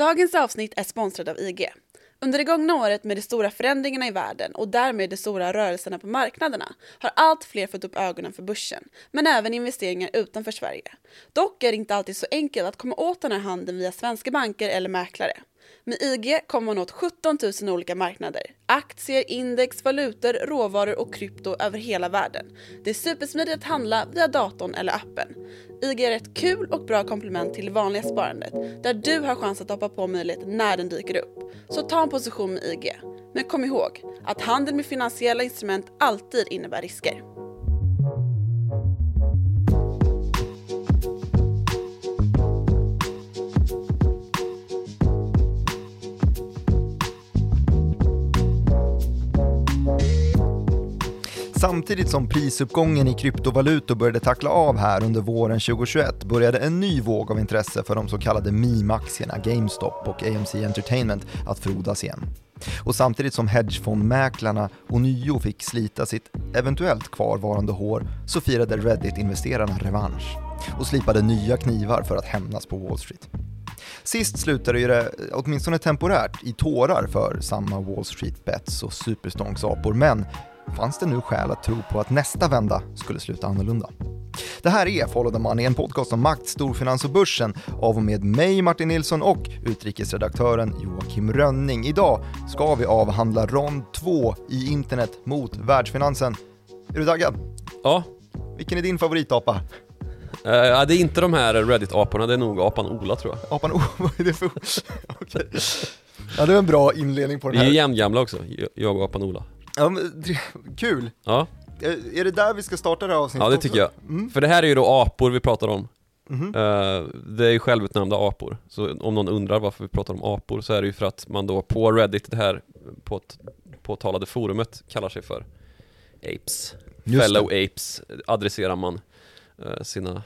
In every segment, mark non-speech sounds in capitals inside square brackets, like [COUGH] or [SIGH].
Dagens avsnitt är sponsrad av IG. Under det gångna året med de stora förändringarna i världen och därmed de stora rörelserna på marknaderna har allt fler fått upp ögonen för börsen, men även investeringar utanför Sverige. Dock är det inte alltid så enkelt att komma åt den här handeln via svenska banker eller mäklare. Med IG kommer man åt 17 000 olika marknader. Aktier, index, valutor, råvaror och krypto över hela världen. Det är supersmidigt att handla via datorn eller appen. IG är ett kul och bra komplement till det vanliga sparandet där du har chans att hoppa på möjligheten när den dyker upp. Så ta en position med IG. Men kom ihåg att handel med finansiella instrument alltid innebär risker. Samtidigt som prisuppgången i kryptovalutor började tackla av här under våren 2021 började en ny våg av intresse för de så kallade meme-aktierna GameStop och AMC Entertainment att frodas igen. Och samtidigt som hedgefondmäklarna ånyo fick slita sitt eventuellt kvarvarande hår så firade Reddit-investerarna revansch och slipade nya knivar för att hämnas på Wall Street. Sist slutade det, eh, åtminstone temporärt, i tårar för samma Wall Street Bets och superstonks-apor, men fanns det nu skäl att tro på att nästa vända skulle sluta annorlunda. Det här är Follow the Money, en podcast om makt, storfinans och börsen av och med mig Martin Nilsson och utrikesredaktören Joakim Rönning. Idag ska vi avhandla rond 2 i internet mot världsfinansen. Är du taggad? Ja. Vilken är din favoritapa? Uh, ja, det är inte de här Reddit-aporna, det är nog apan Ola tror jag. Apan Ola, [LAUGHS] vad är det för... [LAUGHS] okay. Ja, det är en bra inledning på den Vi här. är jämngamla också, jag och apan Ola. Ja, men, kul! Ja. Är det där vi ska starta det här avsnittet Ja, det tycker jag. Mm. För det här är ju då apor vi pratar om. Uh, det är ju självutnämnda apor. Så om någon undrar varför vi pratar om apor så är det ju för att man då på Reddit, det här på påtalade forumet, kallar sig för Apes. Just Fellow Apes adresserar man uh, sina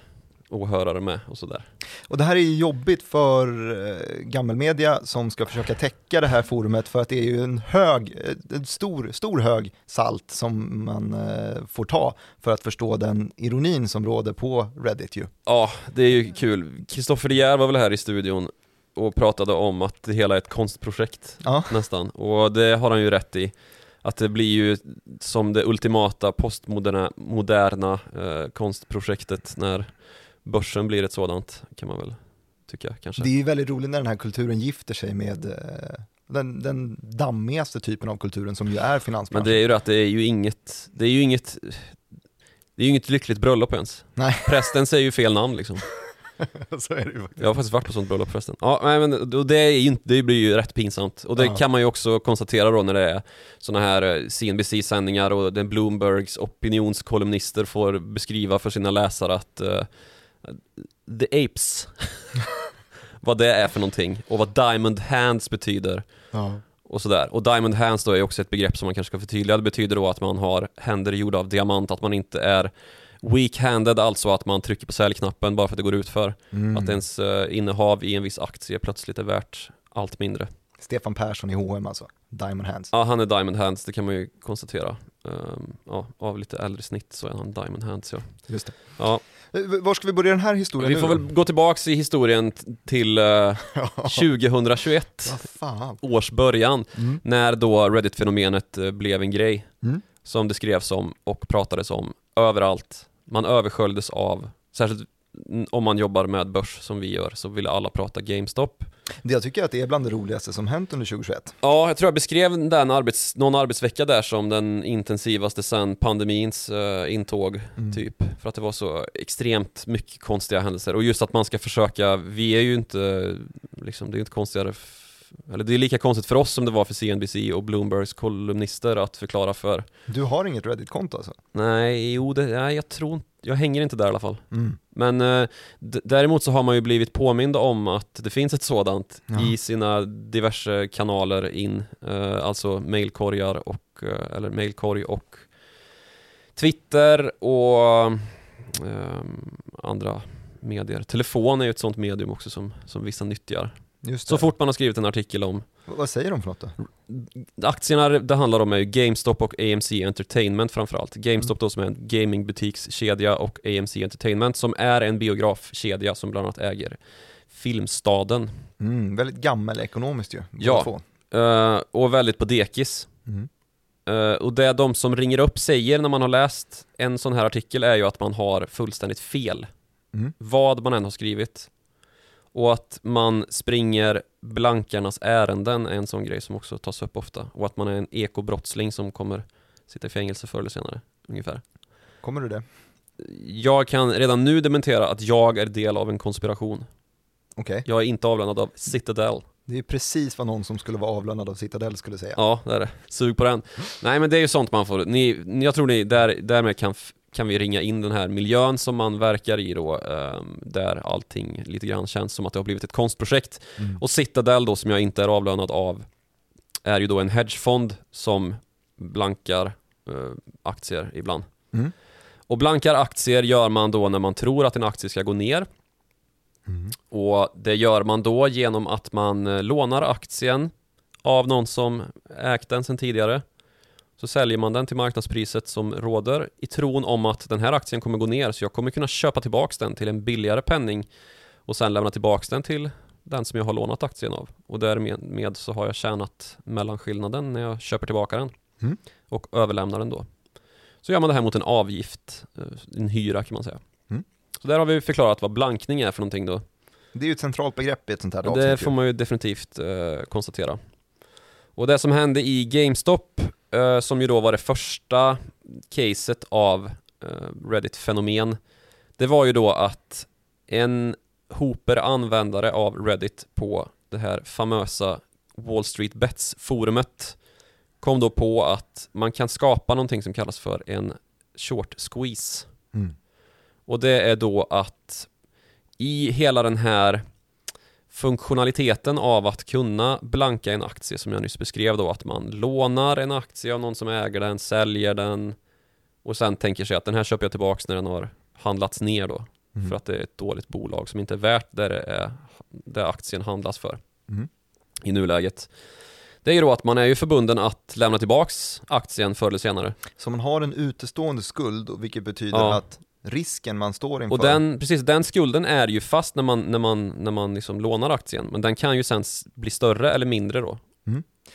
åhörare med och sådär. Och det här är ju jobbigt för eh, gammelmedia som ska försöka täcka det här forumet för att det är ju en hög, eh, en stor, stor hög salt som man eh, får ta för att förstå den ironin som råder på Reddit ju. Ja, det är ju kul. Kristoffer De var väl här i studion och pratade om att det hela är ett konstprojekt Ja. nästan. Och det har han ju rätt i. Att det blir ju som det ultimata postmoderna moderna, eh, konstprojektet när börsen blir ett sådant, kan man väl tycka kanske. Det är ju väldigt roligt när den här kulturen gifter sig med eh, den, den dammigaste typen av kulturen som ju är Men finansbranschen. det är ju det att det är ju inget, det är ju inget det är ju inget lyckligt bröllop ens. Nej. Prästen säger ju fel namn liksom. [LAUGHS] Så är det ju faktiskt. Jag har faktiskt varit på sånt bröllop förresten. Ja, nej, men det, är inte, det blir ju rätt pinsamt. Och det Ja. kan man ju också konstatera då när det är såna här eh, CNBC-sändningar och den Bloombergs opinionskolumnister får beskriva för sina läsare att eh, The Apes, [LAUGHS] vad det är för någonting och vad Diamond Hands betyder Ja. och sådär. Och Diamond Hands då är också ett begrepp som man kanske ska förtydliga. Det betyder då att man har händer gjorda av diamant, att man inte är weak-handed, alltså att man trycker på säljknappen bara för att det går ut för. Mm. Att ens eh, innehav i en viss aktie plötsligt är värt allt mindre. Stefan Persson i H&M alltså, Diamond Hands. Ja, han är Diamond Hands, det kan man ju konstatera. Ehm, ja, av lite äldre snitt så är han Diamond Hands ja. Just det. ja. Eh, Var ska vi börja den här historien Vi nu får väl gå tillbaks i historien till eh, [LAUGHS] 2021 Vad fan. års början. Mm. När då Reddit-fenomenet eh, blev en grej. Mm. Som det skrevs om och pratades om överallt. Man översköljdes av, särskilt om man jobbar med börs som vi gör, så vill alla prata GameStop. Det jag tycker att det är bland det roligaste som hänt under 2021. Ja, jag tror jag beskrev den arbets, någon arbetsvecka där som den intensivaste sen pandemins eh, intåg, Mm. typ. För att det var så extremt mycket konstiga händelser. Och just att man ska försöka, vi är ju inte, liksom, det är ju inte konstigare, eller det är lika konstigt för oss som det var för CNBC och Bloombergs kolumnister att förklara för. Du har inget Reddit-konto alltså? Nej, jo, det, nej jag tror inte, jag hänger inte där i alla fall. Mm. Men eh, däremot så har man ju blivit påmind om att det finns ett sådant Ja. i sina diverse kanaler in, eh, alltså mailkorgar och, eh, eller mailkorg och Twitter och eh, andra medier. Telefon är ju ett sånt medium också som, som vissa nyttjar. Så fort man har skrivit en artikel om V- Vad säger de för något då? Aktierna det handlar om är ju GameStop och AMC Entertainment framförallt. GameStop då som är en gamingbutikskedja och AMC Entertainment som är en biografkedja som bland annat äger filmstaden. Mm, väldigt gammel ekonomiskt ju. Ja. Eh, och väldigt på dekis. Mm. Eh, och det de som ringer upp säger när man har läst en sån här artikel är ju att man har fullständigt fel. Mm. Vad man än har skrivit. Och att man springer blankarnas ärenden är en sån grej som också tas upp ofta. Och att man är en ekobrottsling som kommer sitta i fängelse förr eller senare, ungefär. Kommer du det? Jag kan redan nu dementera att jag är del av en konspiration. Okej. Jag är inte avlönad av Citadel. Det är precis vad någon som skulle vara avlönad av Citadel skulle säga. Ja, det är det. Sug på den. Nej, men det är ju sånt man får. Ni, jag tror ni, där, därmed kan, kan vi ringa in den här miljön som man verkar i då, ehm, där allting lite grann känns som att det har blivit ett konstprojekt. Mm. Och Citadel då, som jag inte är avlönad av, är ju då en hedgefond som blankar eh, aktier ibland. Mm. Och blankar aktier gör man då när man tror att en aktie ska gå ner. Mm. Och det gör man då genom att man eh, lånar aktien av någon som ägt den sedan tidigare. Så säljer man den till marknadspriset som råder i tron om att den här aktien kommer gå ner så jag kommer kunna köpa tillbaks den till en billigare penning och sen lämna tillbaks den till den som jag har lånat aktien av. Och därmed med så har jag tjänat mellanskillnaden när jag köper tillbaka den Mm. och överlämnar den då. Så gör man det här mot en avgift, eh, en hyra kan man säga. Mm. Så där har vi förklarat vad blankning är för någonting då. Det är ju ett centralt begrepp i ett sånt här Det avsnitt får ju. man ju definitivt eh, konstatera. Och det som hände i GameStop, som ju då var det första caset av eh, Reddit-fenomen, det var ju då att en hoper användare av Reddit på det här famösa Wall Street Bets-forumet kom då på att man kan skapa någonting som kallas för en short squeeze. Mm. Och det är då att i hela den här funktionaliteten av att kunna blanka en aktie som jag nyss beskrev då, att man lånar en aktie av någon som äger den, säljer den och sen tänker sig att den här köper jag tillbaks när den har handlats ner då. Mm. För att det är ett dåligt bolag som inte är värt det, det, är, det aktien handlas för Mm. i nuläget. Det är ju då att man är ju förbunden att lämna tillbaks aktien förr eller senare. Så man har en utestående skuld, vilket betyder Ja. att risken man står inför Och den, precis, den skulden är ju fast när man, när man, när man liksom lånar aktien, men den kan ju sen bli större eller mindre då.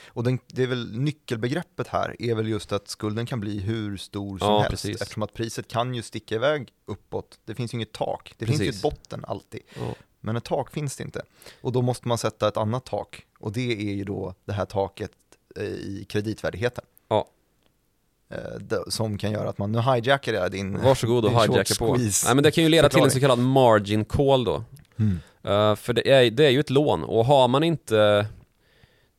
Och den, det är väl nyckelbegreppet här är väl just att skulden kan bli hur stor som Ja, helst precis. eftersom att priset kan ju sticka iväg uppåt. Det finns ju inget tak, det finns ju Precis. ett botten alltid. Ja. Men ett tak finns det inte. Och då måste man sätta ett annat tak och det är ju då det här taket eh, i kreditvärdigheten. Eh, Som kan göra att man, nu hijackar jag din Varsågod och hijacka på. Nej men det kan ju leda till en så kallad margin call då. Mm. Eh, för det är, det är ju ett lån och har man inte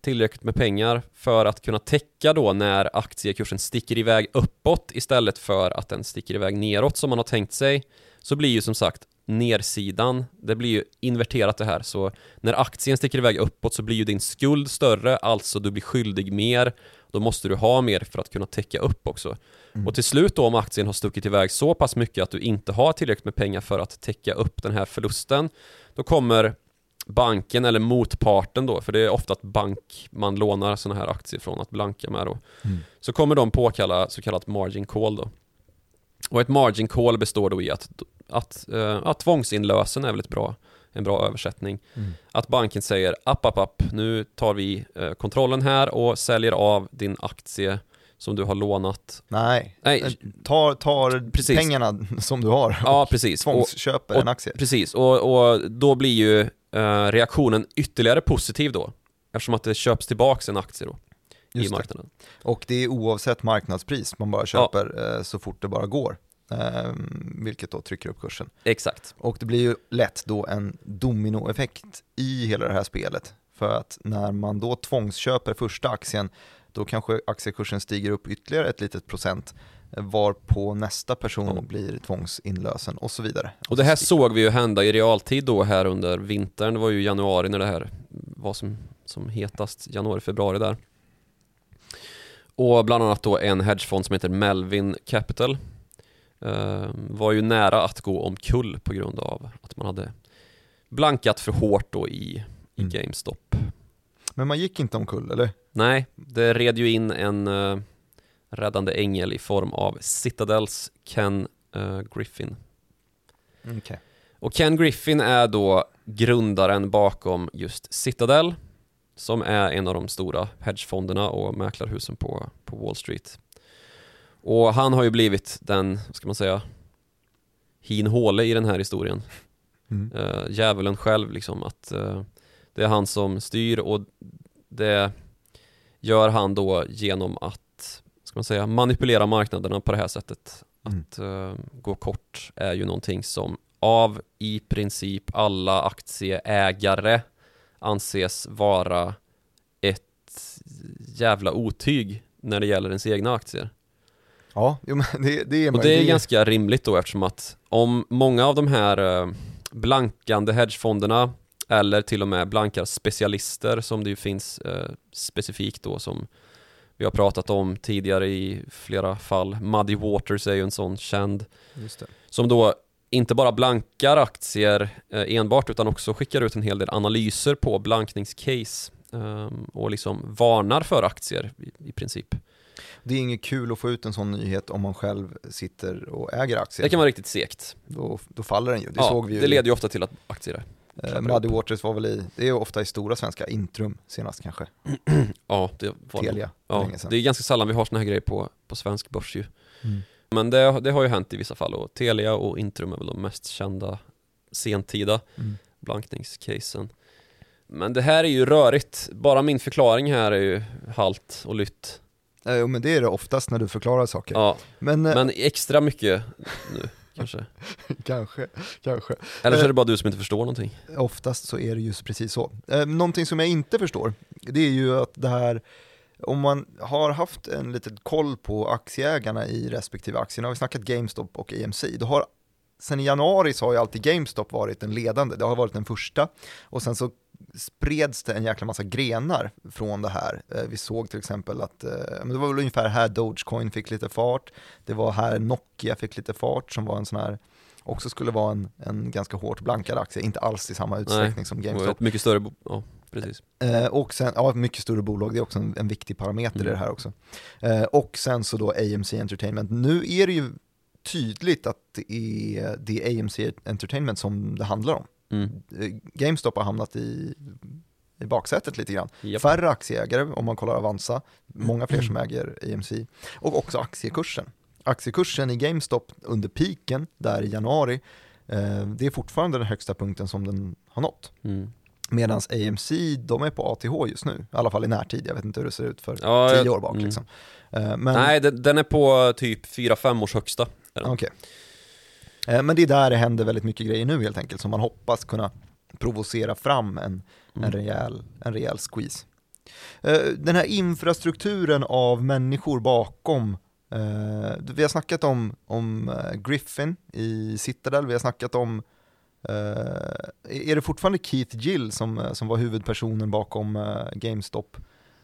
tillräckligt med pengar för att kunna täcka då när aktiekursen sticker iväg uppåt istället för att den sticker iväg neråt som man har tänkt sig så blir ju som sagt nersidan, det blir ju inverterat det här så när aktien sticker iväg uppåt så blir ju din skuld större, alltså du blir skyldig mer då måste du ha mer för att kunna täcka upp också. Mm. Och till slut då om aktien har stuckit iväg så pass mycket att du inte har tillräckligt med pengar för att täcka upp den här förlusten då kommer banken eller motparten då, för det är ofta att bank man lånar sådana här aktier från att blanka med då. Mm. Så kommer de påkalla så kallat margin call då. Och ett margin call består då i att, att, uh, att tvångsinlösen är väl ett bra, en bra översättning. Mm. Att banken säger app, app, app, nu tar vi eh, kontrollen här och säljer av din aktie som du har lånat. Nej, Nej, Eh, tar, tar Precis. pengarna som du har ja och precis. Och, tvångsköper och- en aktie. Precis, och, och då blir ju eh, reaktionen ytterligare positiv då. Eftersom att det köps tillbaks en aktie då i Just det. marknaden. Och det är oavsett marknadspris, man bara köper eh, så fort det bara går. Eh, vilket då trycker upp kursen. Exakt. Och det blir ju lätt då en dominoeffekt i hela det här spelet. För att när man då tvångsköper första aktien, då kanske aktiekursen stiger upp ytterligare ett litet procent, varpå nästa person Ja. blir tvångsinlösen och så vidare. Och det här så såg vi ju hända i realtid då här under vintern. Det var ju januari när det här var som, som hetast, januari, februari där. Och bland annat då en hedgefond som heter Melvin Capital var ju nära att gå omkull på grund av att man hade blankat för hårt då i, i Mm. GameStop. Men man gick inte omkull, eller? Nej, det red ju in en uh, räddande ängel i form av Citadels Ken eh, Griffin. Okej. Och Ken Griffin är då grundaren bakom just Citadel som är en av de stora hedgefonderna och mäklarhusen på, på Wall Street. Och han har ju blivit den, vad ska man säga, hin håle i den här historien. Mm. Uh, djävulen själv liksom att uh, det är han som styr och det gör han då genom att, ska man säga, manipulera marknaderna på det här sättet. Mm. Att uh, gå kort är ju någonting som av i princip alla aktieägare anses vara ett jävla otyg när det gäller ens egna aktier. Ja, jo, det, det är Och det är ganska rimligt då eftersom att om många av de här eh, blankande hedgefonderna eller till och med blankar specialister som det ju finns eh, specifikt då som vi har pratat om tidigare i flera fall. Muddy Waters är ju en sån känd som då inte bara blankar aktier eh, enbart utan också skickar ut en hel del analyser på blankningscase ehm, och liksom varnar för aktier i, i princip. Det är inget kul att få ut en sån nyhet om man själv sitter och äger aktier. Det kan vara riktigt segt. då, då faller den ju. Det ja, såg vi ju. det leder ju ofta till att aktier eh, Muddy Waters var väl i, det är ofta i stora svenska, Intrum senast kanske. [CLEARS THROAT] Ja, det var Telia, Ja, länge sedan. det är ganska sällan vi har såna här grejer på, på svensk börs ju. Mm. Men det, det har ju hänt i vissa fall och Telia och Intrum är väl de mest kända sentida Mm. blankningscasen. Men det här är ju rörigt. Bara min förklaring här är ju halt och lytt. Eh, Jo men det är det oftast när du förklarar saker. Ja, Men, eh, men extra mycket nu [LAUGHS] kanske. kanske, kanske. Eller så Eh. är det bara du som inte förstår någonting. Oftast så är det just precis så. Eh, någonting som jag inte förstår, det är ju att det här, om man har haft en liten koll på aktieägarna i respektive aktier, nu har vi snackat GameStop och AMC, då har Sen i januari så har ju alltid GameStop varit den ledande, det har varit den första. Och sen så spreds det en jäkla massa grenar från det här. Eh, Vi såg till exempel att, eh, det var väl ungefär här Dogecoin fick lite fart, det var här Nokia fick lite fart som var en sån här, också skulle vara en, en ganska hårt blankad aktie, inte alls i samma utsträckning som Och GameStop. mycket större, ja precis. Eh, och sen, ja, mycket större bolag, det är också en, en viktig parameter i Mm. det här också. Eh, och sen så då AMC Entertainment. Nu är det ju tydligt att det är, det är AMC Entertainment som det handlar om. Mm. Eh, GameStop har hamnat i, i baksätet lite grann. Japp. Färre aktieägare om man kollar Avanza, många fler som äger AMC. Och också aktiekursen. Aktiekursen i GameStop under piken där i januari, eh, det är fortfarande den högsta punkten som den har nått. Mm. Medan AMC, de är på ATH just nu, i alla fall i närtid. Jag vet inte hur det ser ut för Ja, tio år bak. mm. Liksom. Eh, Men, Nej, den, den är på typ 4-5 års högsta. okej. Eh, men det är där det händer väldigt mycket grejer nu helt enkelt, som man hoppas kunna provocera fram en, en, Mm. rejäl, en rejäl squeeze. Eh, Den här infrastrukturen av människor bakom eh, vi har snackat om, om eh, Griffin i Citadel, vi har snackat om eh, är det fortfarande Keith Gill som, eh, som var huvudpersonen bakom eh, GameStop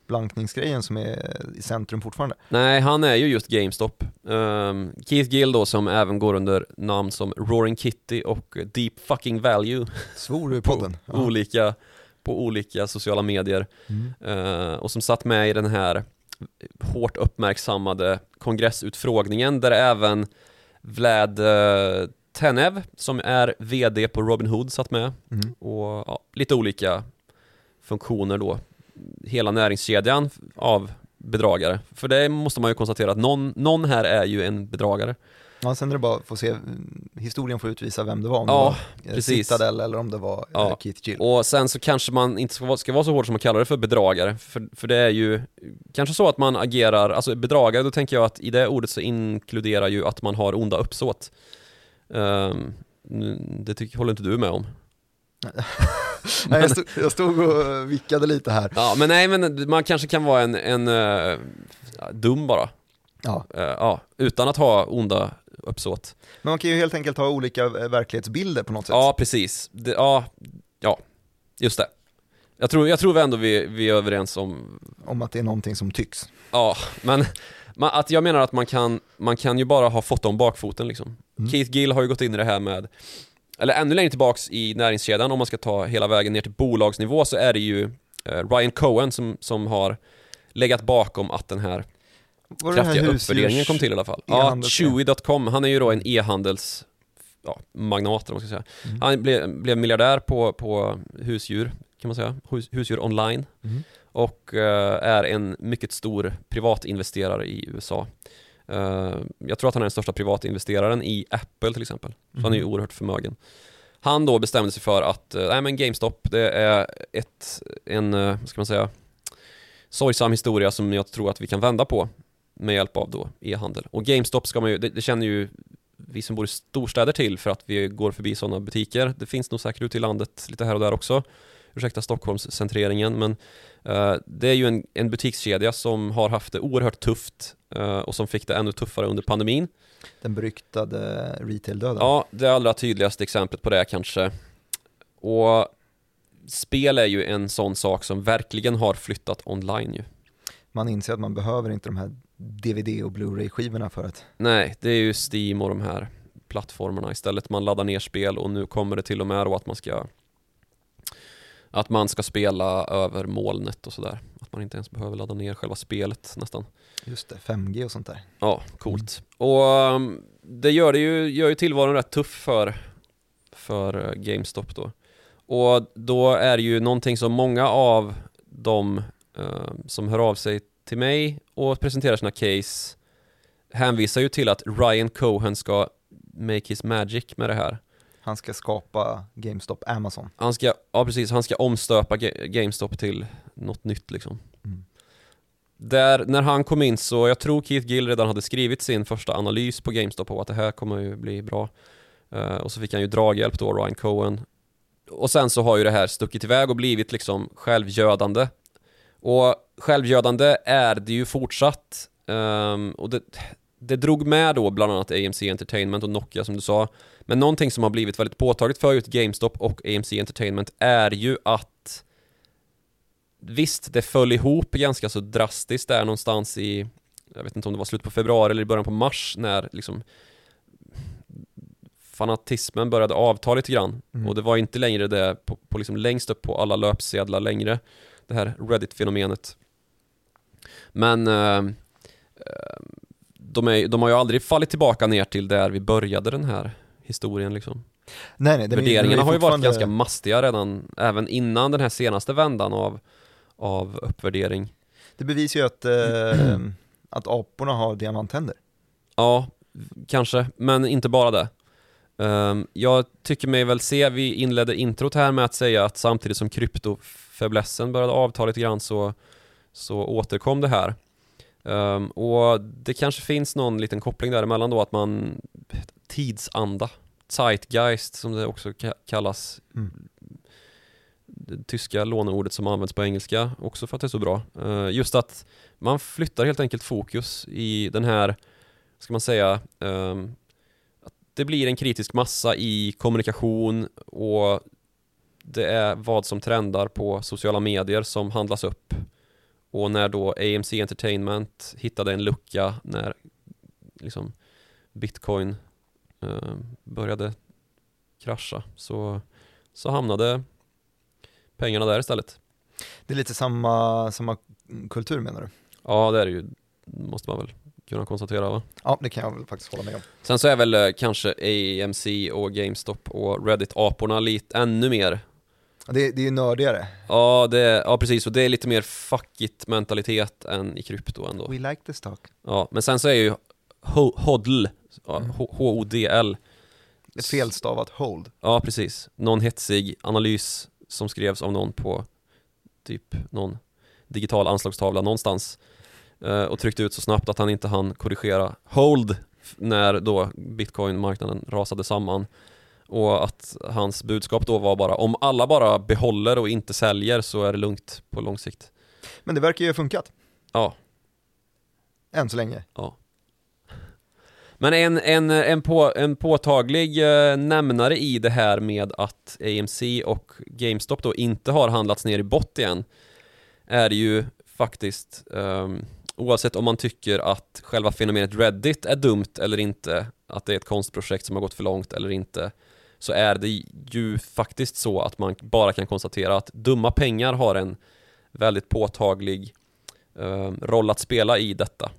blankningsgrejen som är i centrum fortfarande? Nej, han är ju just GameStop. Ehm, Keith Gill då som även går under namn som Roaring Kitty och Deep Fucking Value Svor du i på podden? Ja. olika, på olika sociala medier. Mm. Eh, och som satt med i den här hårt uppmärksammade kongressutfrågningen där även Vlad uh, Tenev som är VD på Robinhood satt med Mm. och ja, lite olika funktioner då. Hela näringskedjan av bedragare. För det måste man ju konstatera att någon, någon här är ju en bedragare. Ja, sen är det bara att få se, historien får utvisa vem det var, om Ja, det var eh, precis. Citadel eller om det var eh, Ja. Keith Gill. Och sen så kanske man inte ska vara, ska vara så hård som att kalla det för bedragare. För, för det är ju kanske så att man agerar, alltså bedragare, då tänker jag att i det ordet så inkluderar ju att man har onda uppsåt. Nu- det tycker, håller inte du med om? Nej, jag, stod, jag stod och vickade lite här. Ja, men nej, men man kanske kan vara en, en ja, dum bara. Ja. Eh, ja, utan att ha onda uppsåt. Men man kan ju helt enkelt ha olika eh, verklighetsbilder på något sätt. Ja, precis. Det, ja, ja, just det. Jag tror, jag tror ändå vi, vi är överens om Om att det är någonting som tycks. Ja, men man, att jag menar att man kan, man kan ju bara ha fått om bakfoten liksom. Mm. Keith Gill har ju gått in i det här med, eller ännu längre tillbaks i näringskedjan om man ska ta hela vägen ner till bolagsnivå så är det ju eh, Ryan Cohen som, som har legat bakom att den här Var här kraftiga husdjurs- uppvärderingen kom till i alla fall. Ja, e-handels- Chewy.com, han är ju då en e-handels ja, magnat, man ska säga. Mm. Han blev, blev miljardär på, på husdjur, kan man säga, Hus, husdjur online Mm. och eh, är en mycket stor privatinvesterare i USA. Eh, jag tror att han är den största privatinvesteraren i Apple till exempel. Så han är ju Mhm. oerhört förmögen. Han då bestämde sig för att, eh, nej men GameStop, det är ett, en, eh, vad ska man säga, sorgsam historia som jag tror att vi kan vända på med hjälp av då e-handel. Och GameStop ska man ju, det, det känner ju vi som bor i storstäder till för att vi går förbi sådana butiker. Det finns nog säkert ute i landet lite här och där också. Ursäkta Stockholmscentreringen men det är ju en, en butikskedja som har haft det oerhört tufft eh, och som fick det ännu tuffare under pandemin. Den beryktade retail-döden. Ja, det allra tydligaste exemplet på det kanske. Och spel är ju en sån sak som verkligen har flyttat online ju. Man inser att man behöver inte de här DVD och Blu-ray-skivorna för att Nej, det är ju Steam och de här plattformarna istället. Man laddar ner spel och nu kommer det till och med då att man ska att man ska spela över molnet och sådär. Att man inte ens behöver ladda ner själva spelet nästan. just det, 5G och sånt där. Ja, coolt. Och um, det gör, det ju, gör ju tillvaron rätt tuff för, för uh, GameStop då. Och då är det ju någonting som många av de uh, som hör av sig till mig och presenterar sina case hänvisar ju till att Ryan Cohen ska make his magic med det här. Han ska skapa GameStop Amazon. Han ska, ja precis, han ska omstöpa Ga- GameStop till något nytt liksom. Mm. Där, när han kom in så, jag tror Keith Gill redan hade skrivit sin första analys på GameStop på att det här kommer ju bli bra. Eh, och så fick han ju draghjälp då, Ryan Cohen. Och sen så har ju det här stuckit iväg och blivit liksom självgödande. Och självgödande är det ju fortsatt. Ehm, och det, det drog med då bland annat AMC Entertainment och Nokia som du sa. Men någonting som har blivit väldigt påtagligt för just GameStop och AMC Entertainment är ju att Visst, det föll ihop ganska så drastiskt där någonstans i Jag vet inte om det var slut på februari eller i början på mars när liksom Fanatismen började avta lite grann Mm. och det var inte längre det på, på liksom längst upp på alla löpsedlar längre Det här Reddit-fenomenet Men eh, eh, de, är, de har ju aldrig fallit tillbaka ner till där vi började den här historien liksom Nej, nej, är- Värderingarna den är har ju varit ganska mastiga redan, även innan den här senaste vändan av, av uppvärdering. Det bevisar ju att, eh, att aporna har diamantänder. Ja, kanske, men inte bara det. Ehm, jag tycker mig väl se, vi inledde introt här med att säga att samtidigt som kryptofäblessen började avta lite grann så, så återkom det här. Ehm, och det kanske finns någon liten koppling däremellan då att man tidsanda, zeitgeist som det också ka- kallas Mm. det tyska låneordet som används på engelska också för att det är så bra. Eh, Just att man flyttar helt enkelt fokus i den här, ska man säga, ehm, att det blir en kritisk massa i kommunikation och det är vad som trendar på sociala medier som handlas upp. Och när då AMC Entertainment hittade en lucka när liksom bitcoin eh, började krascha så, så hamnade pengarna där istället. Det är lite samma, samma kultur menar du? Ja, det är det ju, måste man väl kunna konstatera va? Ja, det kan jag väl faktiskt hålla med om. Sen så är väl eh, kanske AMC och GameStop och Reddit-aporna lite ännu mer Det, det är ju nördigare. Ja, det, ja precis, och det är lite mer fuck it mentalitet än i krypto ändå We like this talk. Ja, men sen så är ju ho- HODL, H- H-O-D-L Ett felstavat hold. Ja, precis. Någon hetsig analys som skrevs av någon på typ någon digital anslagstavla någonstans eh, och tryckte ut så snabbt att han inte hann korrigera hold när då bitcoin-marknaden rasade samman och att hans budskap då var bara om alla bara behåller och inte säljer så är det lugnt på lång sikt. Men det verkar ju ha funkat. Ja, Än så länge. Men en, en, en, på, en påtaglig eh, nämnare i det här med att AMC och GameStop då inte har handlats ner i bott igen är ju faktiskt ehm, oavsett om man tycker att själva fenomenet Reddit är dumt eller inte, att det är ett konstprojekt som har gått för långt eller inte, så är det ju faktiskt så att man bara kan konstatera att dumma pengar har en väldigt påtaglig ehm, roll att spela i detta.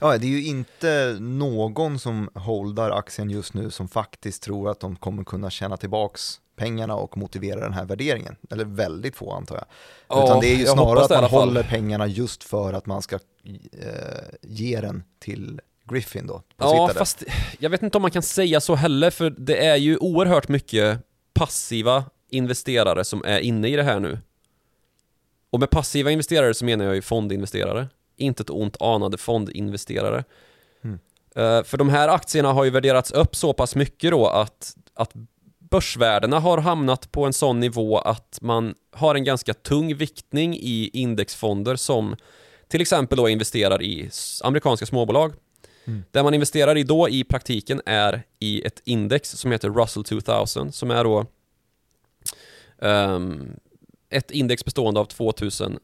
Ja, det är ju inte någon som holdar aktien just nu som faktiskt tror att de kommer kunna tjäna tillbaks pengarna och motivera den här värderingen. Eller väldigt få antar jag. Ja, Utan det är ju snarare att man håller pengarna just för att man ska eh, ge den till Griffin då. Ja, fast jag vet inte om man kan säga så heller, för det är ju oerhört mycket passiva investerare som är inne i det här nu. Och med passiva investerare så menar jag ju fondinvesterare. Inte ett ont anade fondinvesterare. Mm. För de här aktierna har ju värderats upp så pass mycket då att, att börsvärdena har hamnat på en sån nivå att man har en ganska tung viktning i indexfonder som till exempel då investerar i amerikanska småbolag. Mm. Det man investerar i då i praktiken är i ett index som heter Russell 2000 som är då ehm, ett index bestående av 2000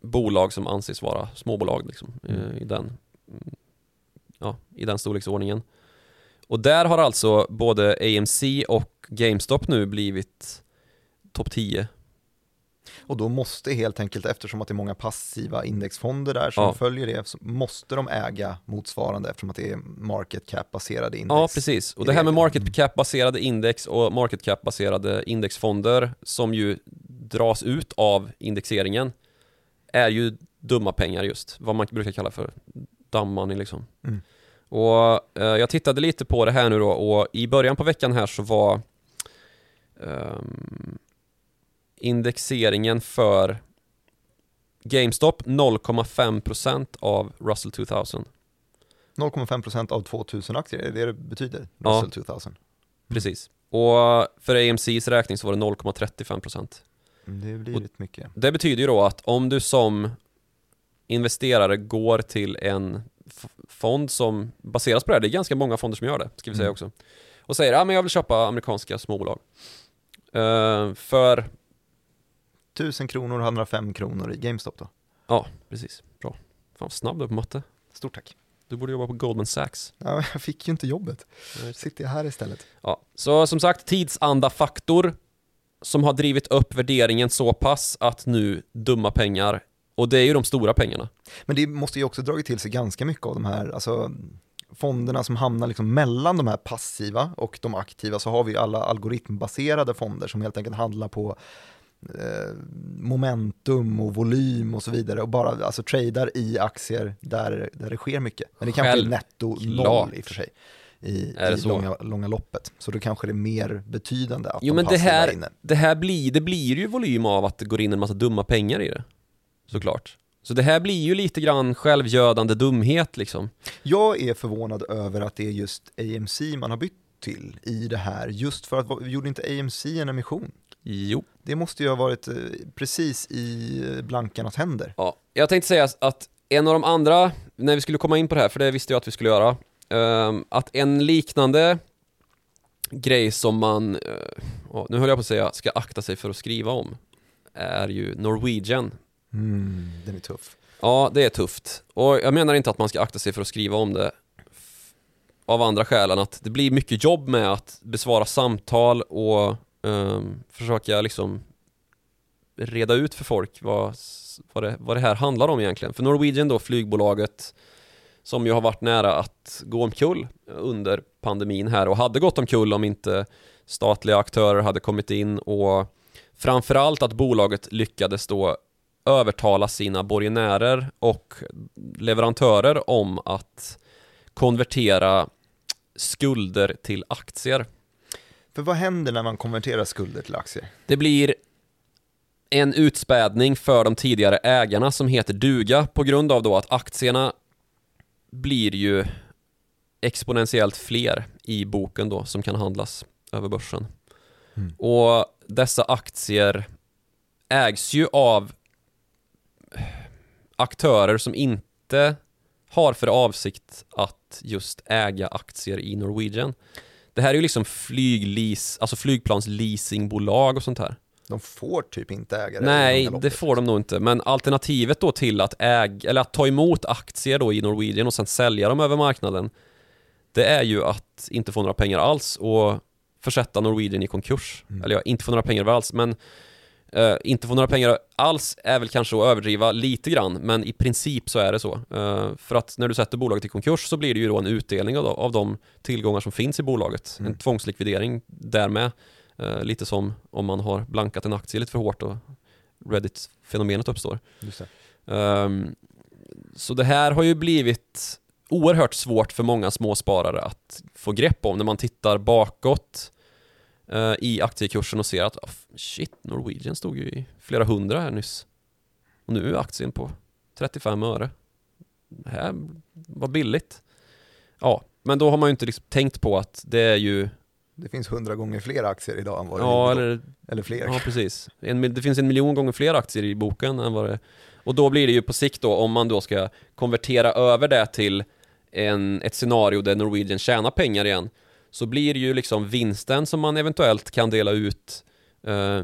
bolag som anses vara småbolag liksom, eh, Mm. i, den, ja, i den storleksordningen. Och där har alltså både AMC och GameStop nu blivit topp 10. Och då måste helt enkelt, eftersom att det är många passiva indexfonder där som Ja. följer det, så måste de äga motsvarande eftersom att det är market cap-baserade index. Ja, precis. Och det här med market cap-baserade index och market cap-baserade indexfonder som ju dras ut av indexeringen är ju dumma pengar just, vad man brukar kalla för dumb money liksom. Mm. Och eh, jag tittade lite på det här nu då och i början på veckan här så var ehm, indexeringen för GameStop 0,5% av Russell 2000. 0,5% av 2000 aktier, är det det betyder? Ja. Russell 2000. Precis. Och för AMCs räkning så var det 0,35%. Mm, Det blir rätt mycket. Det betyder ju då att om du som investerare går till en fond som baseras på det här, det är ganska många fonder som gör det, ska vi säga Mm. också. Och säger, ja men jag vill köpa amerikanska småbolag. Eh, för, 1000 kronor, 105 kronor i GameStop då. ja precis, bra. Fan snabb du på matte. Stort tack. Du borde jobba på Goldman Sachs. Ja, jag fick ju inte jobbet. Sitter jag här istället. Ja, så som sagt, tidsanda-faktor som har drivit upp värderingen så pass att nu dumma pengar, och det är ju de stora pengarna. Men det måste ju också dragit till sig ganska mycket av de här, alltså fonderna som hamnar liksom mellan de här passiva och de aktiva så har vi ju alla algoritmbaserade fonder som helt enkelt handlar på momentum och volym och så vidare och bara alltså tradar i aktier där, där det sker mycket. Men det kanske är Självklart. netto noll i och för sig i, i långa, långa loppet. Så då kanske det är mer betydande att Jo de men det här, inne. det här blir, det blir ju volym av att det går in en massa dumma pengar i det. Såklart. Så det här blir ju lite grann självgödande dumhet liksom. Jag är förvånad över att det är just AMC man har bytt till i det här, just för att, gjorde inte AMC en emission? Jo. Det måste ju ha varit eh, precis i eh, blankarnas händer. Ja, jag tänkte säga att en av de andra, när vi skulle komma in på det här, för det visste jag att vi skulle göra, ehm, att en liknande grej som man, eh, nu höll jag på att säga, ska akta sig för att skriva om, är ju Norwegian. Mm, den är tuff. Ja, det är tufft. Och jag menar inte att man ska akta sig för att skriva om det av andra skäl än att det blir mycket jobb med att besvara samtal och um, försöka liksom reda ut för folk vad, vad, det, vad det här handlar om egentligen. För Norwegian då, flygbolaget som ju har varit nära att gå omkull under pandemin här och hade gått omkull om inte statliga aktörer hade kommit in och framförallt att bolaget lyckades då övertala sina borgenärer och leverantörer om att konvertera skulder till aktier. För vad händer när man konverterar skulder till aktier? Det blir en utspädning för de tidigare ägarna som heter duga på grund av då att aktierna blir ju exponentiellt fler i boken då som kan handlas över börsen. Mm. Och dessa aktier ägs ju av aktörer som inte har för avsikt att just äga aktier i Norwegian. Det här är ju liksom flyglease, alltså flygplansleasingbolag och sånt här. De får typ inte äga det. Nej, det får de nog inte. Men alternativet då till att äga, eller att ta emot aktier då i Norwegian och sen sälja dem över marknaden, det är ju att inte få några pengar alls och försätta Norwegian i konkurs. Mm. Eller ja, inte få några pengar alls, men Eh, inte få några pengar alls är väl kanske att överdriva lite grann, men i princip så är det så. Eh, för att när du sätter bolaget i konkurs så blir det ju då en utdelning av, av de tillgångar som finns i bolaget. Mm. En tvångslikvidering därmed. Eh, lite som om man har blankat en aktie lite för hårt och Reddit-fenomenet uppstår. Det. Ehm, så det här har ju blivit oerhört svårt för många småsparare att få grepp om när man tittar bakåt eh, i aktiekursen och ser att ah, shit, Norwegian stod ju i flera hundra här nyss. Och nu är aktien på 35 öre. Det här var billigt. Ja, men då har man ju inte liksom tänkt på att det är ju, Det finns hundra gånger fler aktier idag än vad det ja eller eller fler. Ja, precis. En, det finns en miljon gånger fler aktier i boken än vad det Och då blir det ju på sikt då, om man då ska konvertera över det till en, ett scenario där Norwegian tjänar pengar igen, så blir ju liksom vinsten som man eventuellt kan dela ut eh,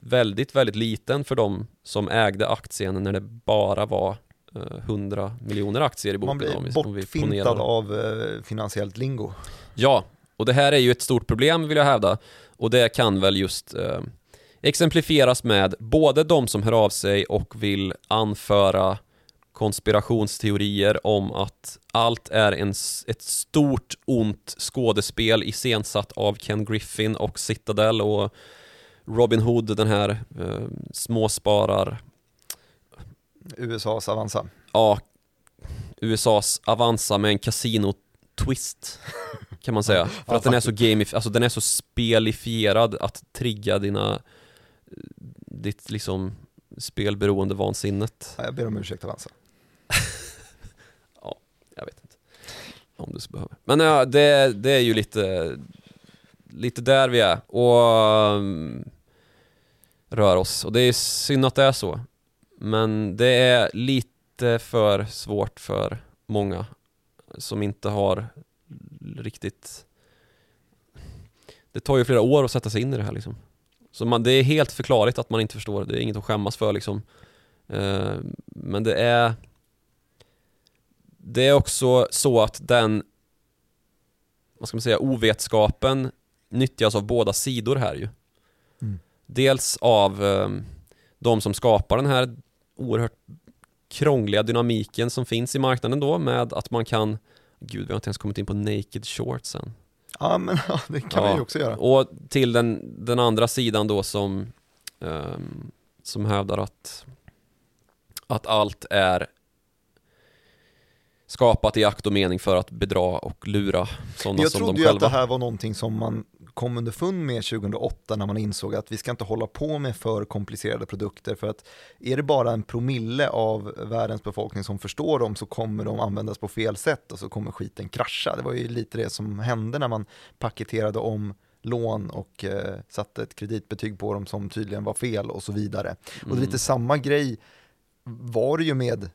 väldigt, väldigt liten för de som ägde aktien när det bara var eh, 100 miljoner aktier i boken. Man blir bortfintad av eh, finansiellt lingo. Ja, och det här är ju ett stort problem vill jag hävda. Och det kan väl just eh, exemplifieras med både de som hör av sig och vill anföra konspirationsteorier om att allt är en, ett stort ont skådespel iscensatt av Ken Griffin och Citadel och Robin Hood, den här eh, småsparar USAs Avanza. ja, USAs Avanza med en kasino-twist kan man säga. [LAUGHS] För Ja, att den är så gamif- alltså den är så spelifierad att trigga dina ditt liksom spelberoende vansinnet. Ja, Jag ber om ursäkt Avanza. Jag vet inte om du så behöver. Men ja, det, det är ju lite lite där vi är och um, rör oss och det är synd att det är så. Men det är lite för svårt för många som inte har riktigt Det tar ju flera år att sätta sig in i det här liksom. Så man, det är helt förklarligt att man inte förstår, det är inget att skämmas för liksom. Uh, men det är det är också så att den Vad ska man säga, ovetskapen nyttjas av båda sidor här ju. Mm. Dels av eh, de som skapar den här oerhört krångliga dynamiken som finns i marknaden då med att man kan Gud, vi har inte ens kommit in på naked shorts än. Ja men [LAUGHS] ja, det kan Ja. vi också göra. Och till den, den andra sidan då som ehm, Som hävdar att Att allt är Skapat i akt och mening för att bedra och lura sådana Jag som trodde de ju att själva det här var någonting som man kom underfund med 2008 när man insåg att vi ska inte hålla på med för komplicerade produkter för att är det bara en promille av världens befolkning som förstår dem så kommer de användas på fel sätt och så kommer skiten krascha. Det var ju lite det som hände när man paketerade om lån och eh, satte ett kreditbetyg på dem som tydligen var fel och så vidare. Och det är Mm. lite samma grej var det ju med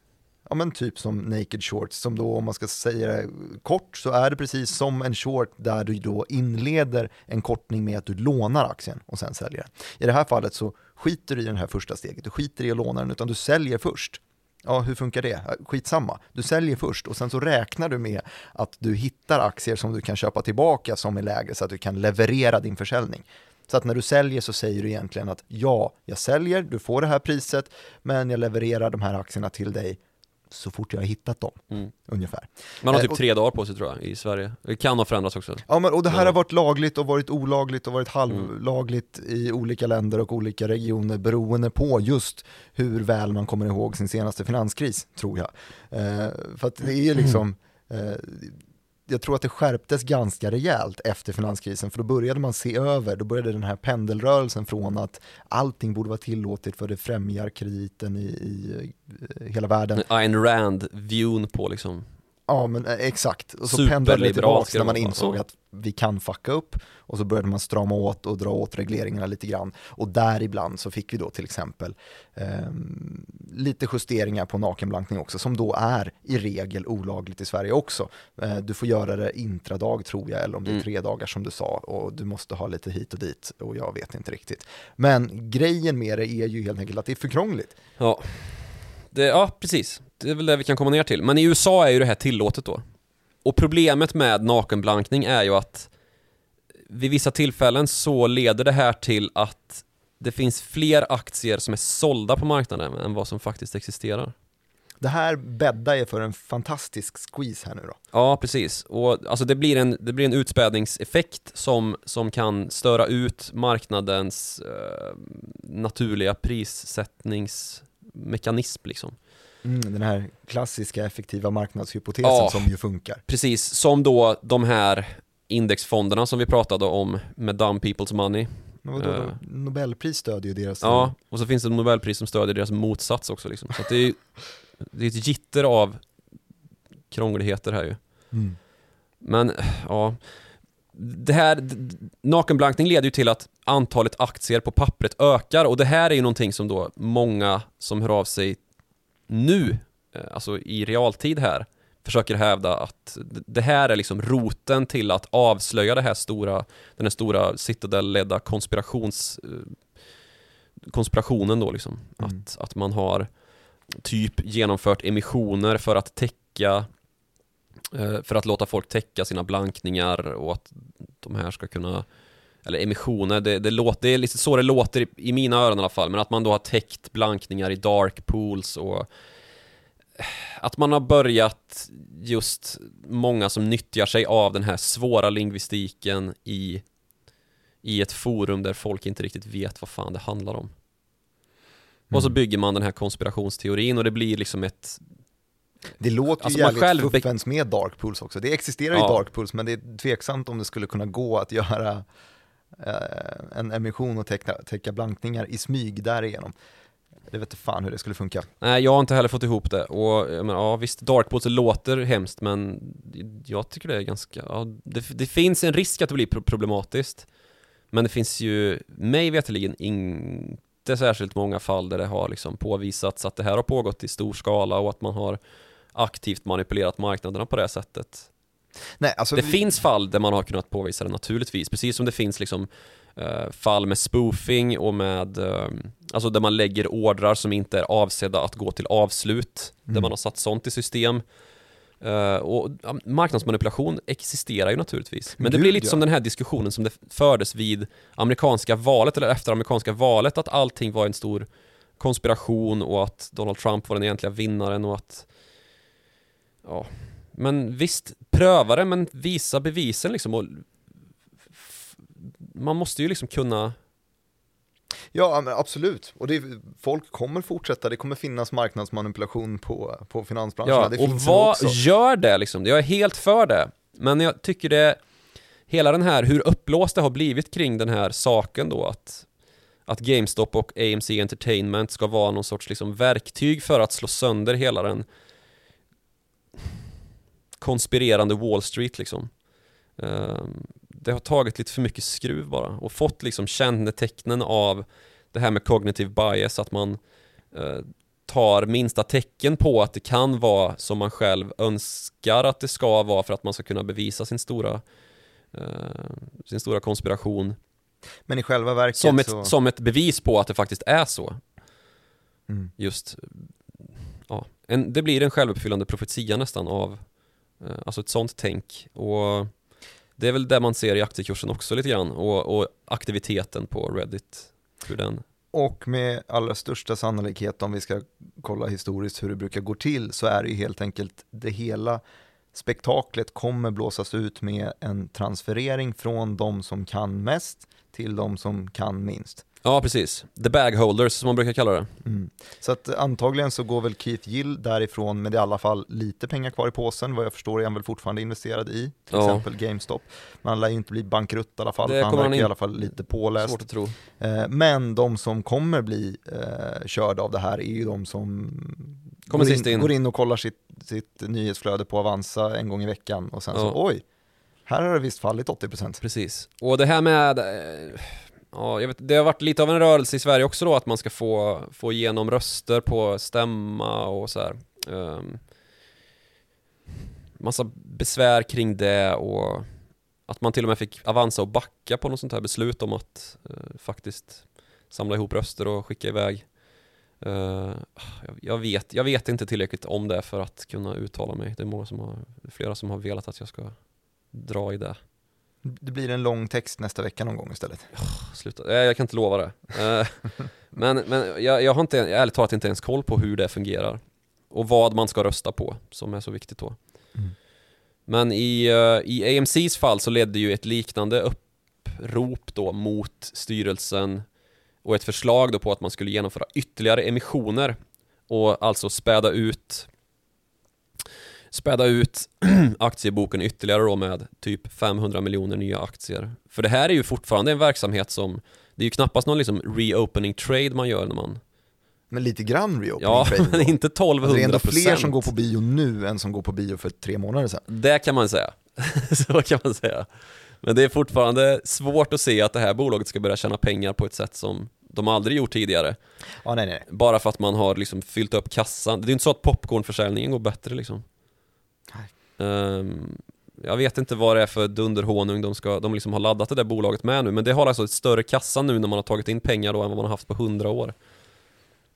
Ja men typ som naked shorts, som då om man ska säga det kort så är det precis som en short där du då inleder en kortning med att du lånar aktien och sen säljer den. I det här fallet så skiter du i det här första steget, du skiter i att låna den utan du säljer först. Ja, hur funkar det? Skitsamma, du säljer först och sen så räknar du med att du hittar aktier som du kan köpa tillbaka som är lägre så att du kan leverera din försäljning. Så att när du säljer så säger du egentligen att ja, jag säljer, du får det här priset, men jag levererar de här aktierna till dig så fort jag har hittat dem, Mm. ungefär. Man har Eh, typ och- tre dagar på sig tror jag i Sverige. Det kan ha förändrats också. Ja, men, och det här har varit lagligt och varit olagligt och varit halvlagligt i olika länder och olika regioner beroende på just hur väl man kommer ihåg sin senaste finanskris, tror jag. Eh, för att det är ju liksom, [CLEARS THROAT] eh, jag tror att det skärptes ganska rejält efter finanskrisen, för då började man se över, då började den här pendelrörelsen från att allting borde vara tillåtet för det främjar krediten i, i eh, hela världen. Ayn Rand-vyn på liksom Ja men eh, exakt, och så pendlade det tillbaka när man insåg att vi kan fucka upp och så började man strama åt och dra åt regleringarna lite grann och däribland så fick vi då till exempel ehm, lite justeringar på nakenblankning också som då är i regel olagligt i Sverige också. Eh, du får göra det intradag tror jag eller om det är Mm. tre dagar som du sa och du måste ha lite hit och dit och jag vet inte riktigt. Men grejen med det är ju helt enkelt att det är för krångligt. Ja, det, ja precis. Det är väl det vi kan komma ner till. Men i USA är ju det här tillåtet då. Och problemet med nakenblankning är ju att vid vissa tillfällen så leder det här till att det finns fler aktier som är sålda på marknaden än vad som faktiskt existerar. Det här bäddar ju för en fantastisk squeeze här nu då. Ja, precis. Och alltså det blir en, det blir en utspädningseffekt som, som kan störa ut marknadens eh, naturliga prissättningsmekanism liksom. Mm, den här klassiska effektiva marknadshypotesen Ja. som ju funkar. Precis, som då de här indexfonderna som vi pratade om med dumb people's money. Vadå, Eh. Nobelpris stödjer ju deras... Ja, och så finns det Nobelpris som stödjer deras motsats också liksom. Så det är [LAUGHS] det är ett gitter av krångligheter här ju. Mm. Men ja, det här, nakenblankning leder ju till att antalet aktier på pappret ökar och det här är ju någonting som då många som hör av sig nu, eh, alltså i realtid här, försöker hävda att det här är liksom roten till att avslöja det här stora, den här stora Citadel-ledda konspirations eh, konspirationen då liksom. Mm. Att, att man har typ genomfört emissioner för att täcka för att låta folk täcka sina blankningar och att de här ska kunna eller emissioner, det, det, låter, det är lite så det låter i, i mina öron i alla fall, men att man då har täckt blankningar i dark pools och eh, att man har börjat just många som nyttjar sig av den här svåra lingvistiken i, i ett forum där folk inte riktigt vet vad fan det handlar om. Och så Mm. bygger man den här konspirationsteorin och det blir liksom ett Det låter Alltså, ju jävligt själv fuffens med dark pools också. Det existerar ju Ja. dark pools, men det är tveksamt om det skulle kunna gå att göra eh, en emission och täcka, täcka blankningar i smyg därigenom. Det vet inte fan hur det skulle funka. Nej, jag har inte heller fått ihop det och menar, ja visst, Darkpools låter hemskt men jag tycker det är ganska, ja, det, det finns en risk att det blir pro- problematiskt Men det finns ju, mig veterligen inte särskilt många fall där det har liksom påvisats att det här har pågått i stor skala och att man har aktivt manipulerat marknaderna på det sättet Nej, alltså, Det vi- finns fall där man har kunnat påvisa det naturligtvis, precis som det finns liksom eh, fall med spoofing och med, eh, alltså där man lägger ordrar som inte är avsedda att gå till avslut, där Mm. man har satt sånt i system. Eh, och marknadsmanipulation existerar ju naturligtvis. Men det Gud, blir lite ja. som den här diskussionen som det fördes vid amerikanska valet, eller efter amerikanska valet, att allting var en stor konspiration och att Donald Trump var den egentliga vinnaren och att Ja, men visst, pröva det men visa bevisen liksom och Man måste ju liksom kunna Ja, men absolut. Och det, folk kommer fortsätta, det kommer finnas marknadsmanipulation på, på finansbranscherna. Ja, det och vad gör det liksom? Jag är helt för det Men jag tycker det Hela den här, hur uppblåst det har blivit kring den här saken då att Att GameStop och AMC Entertainment ska vara någon sorts liksom verktyg för att slå sönder hela den konspirerande Wall Street liksom. Ehm, Det har tagit lite för mycket skruv bara och fått liksom kännetecknen av det här med cognitive bias, att man eh, tar minsta tecken på att det kan vara som man själv önskar att det ska vara för att man ska kunna bevisa sin stora eh, sin stora konspiration. Men i själva verket som ett, så... som ett bevis på att det faktiskt är så. Mm. just ja, en, det blir en självuppfyllande profetia nästan av Eh, alltså ett sånt tänk. Och det är väl det man ser i aktiekursen också lite grann. Och, och aktiviteten på Reddit. Hur den Och med allra största sannolikhet, om vi ska kolla historiskt hur det brukar gå till, så är det ju helt enkelt det hela spektaklet kommer blåsas ut med en transferering från de som kan mest till de som kan minst. Ja precis, the bag holders som man brukar kalla det Mm. Så att antagligen så går väl Keith Gill därifrån med i alla fall lite pengar kvar i påsen. Vad jag förstår är han väl fortfarande investerad i, till Ja. exempel GameStop. Men han lär ju inte bli bankrutt i alla fall, Det han verkar i alla fall lite påläst. Svårt att tro Eh, Men de som kommer bli eh, körda av det här är ju de som Kommer går, in, in. går in och kollar sitt, sitt nyhetsflöde på Avanza en gång i veckan och sen Ja. så oj, här har det visst fallit 80%. Precis, och det här med eh, Ja, jag vet, det har varit lite av en rörelse i Sverige också då att man ska få, få igenom röster på stämma och så här. Um, massa besvär kring det och att man till och med fick Avanza och backa på något sånt här beslut om att uh, faktiskt samla ihop röster och skicka iväg. Uh, jag, jag, vet, jag vet inte tillräckligt om det för att kunna uttala mig. Det är många som har, flera som har velat att jag ska dra i det. Det blir en lång text nästa vecka någon gång istället. Sluta, Nej, jag kan inte lova det. Eh, [LAUGHS] men men jag, jag har inte, ärligt talat inte ens koll på hur det fungerar. Och vad man ska rösta på, som är så viktigt då. Mm. Men i, eh, i AMCs fall så ledde ju ett liknande upprop då mot styrelsen och ett förslag då på att man skulle genomföra ytterligare emissioner och alltså späda ut späda ut [CLEARS THROAT] aktieboken ytterligare då med typ 500 miljoner nya aktier. För det här är ju fortfarande en verksamhet som det är ju knappast någon liksom reopening trade man gör när man Men lite grann reopening Ja, trade [LAUGHS] men inte 1200 Alltså det är ändå fler som går på bio nu än som går på bio för tre månader sedan. Det kan man säga. [LAUGHS] Så kan man säga. Men det är fortfarande svårt att se att det här bolaget ska börja tjäna pengar på ett sätt som de aldrig gjort tidigare. Ja, nej, nej. Bara för att man har liksom fyllt upp kassan. Det är inte så att popcornförsäljningen går bättre liksom. Ehm, jag vet inte vad det är för dunderhonung de, ska, de liksom har laddat det där bolaget med nu, men det har alltså ett större kassa nu när man har tagit in pengar då än vad man har haft på 100 år.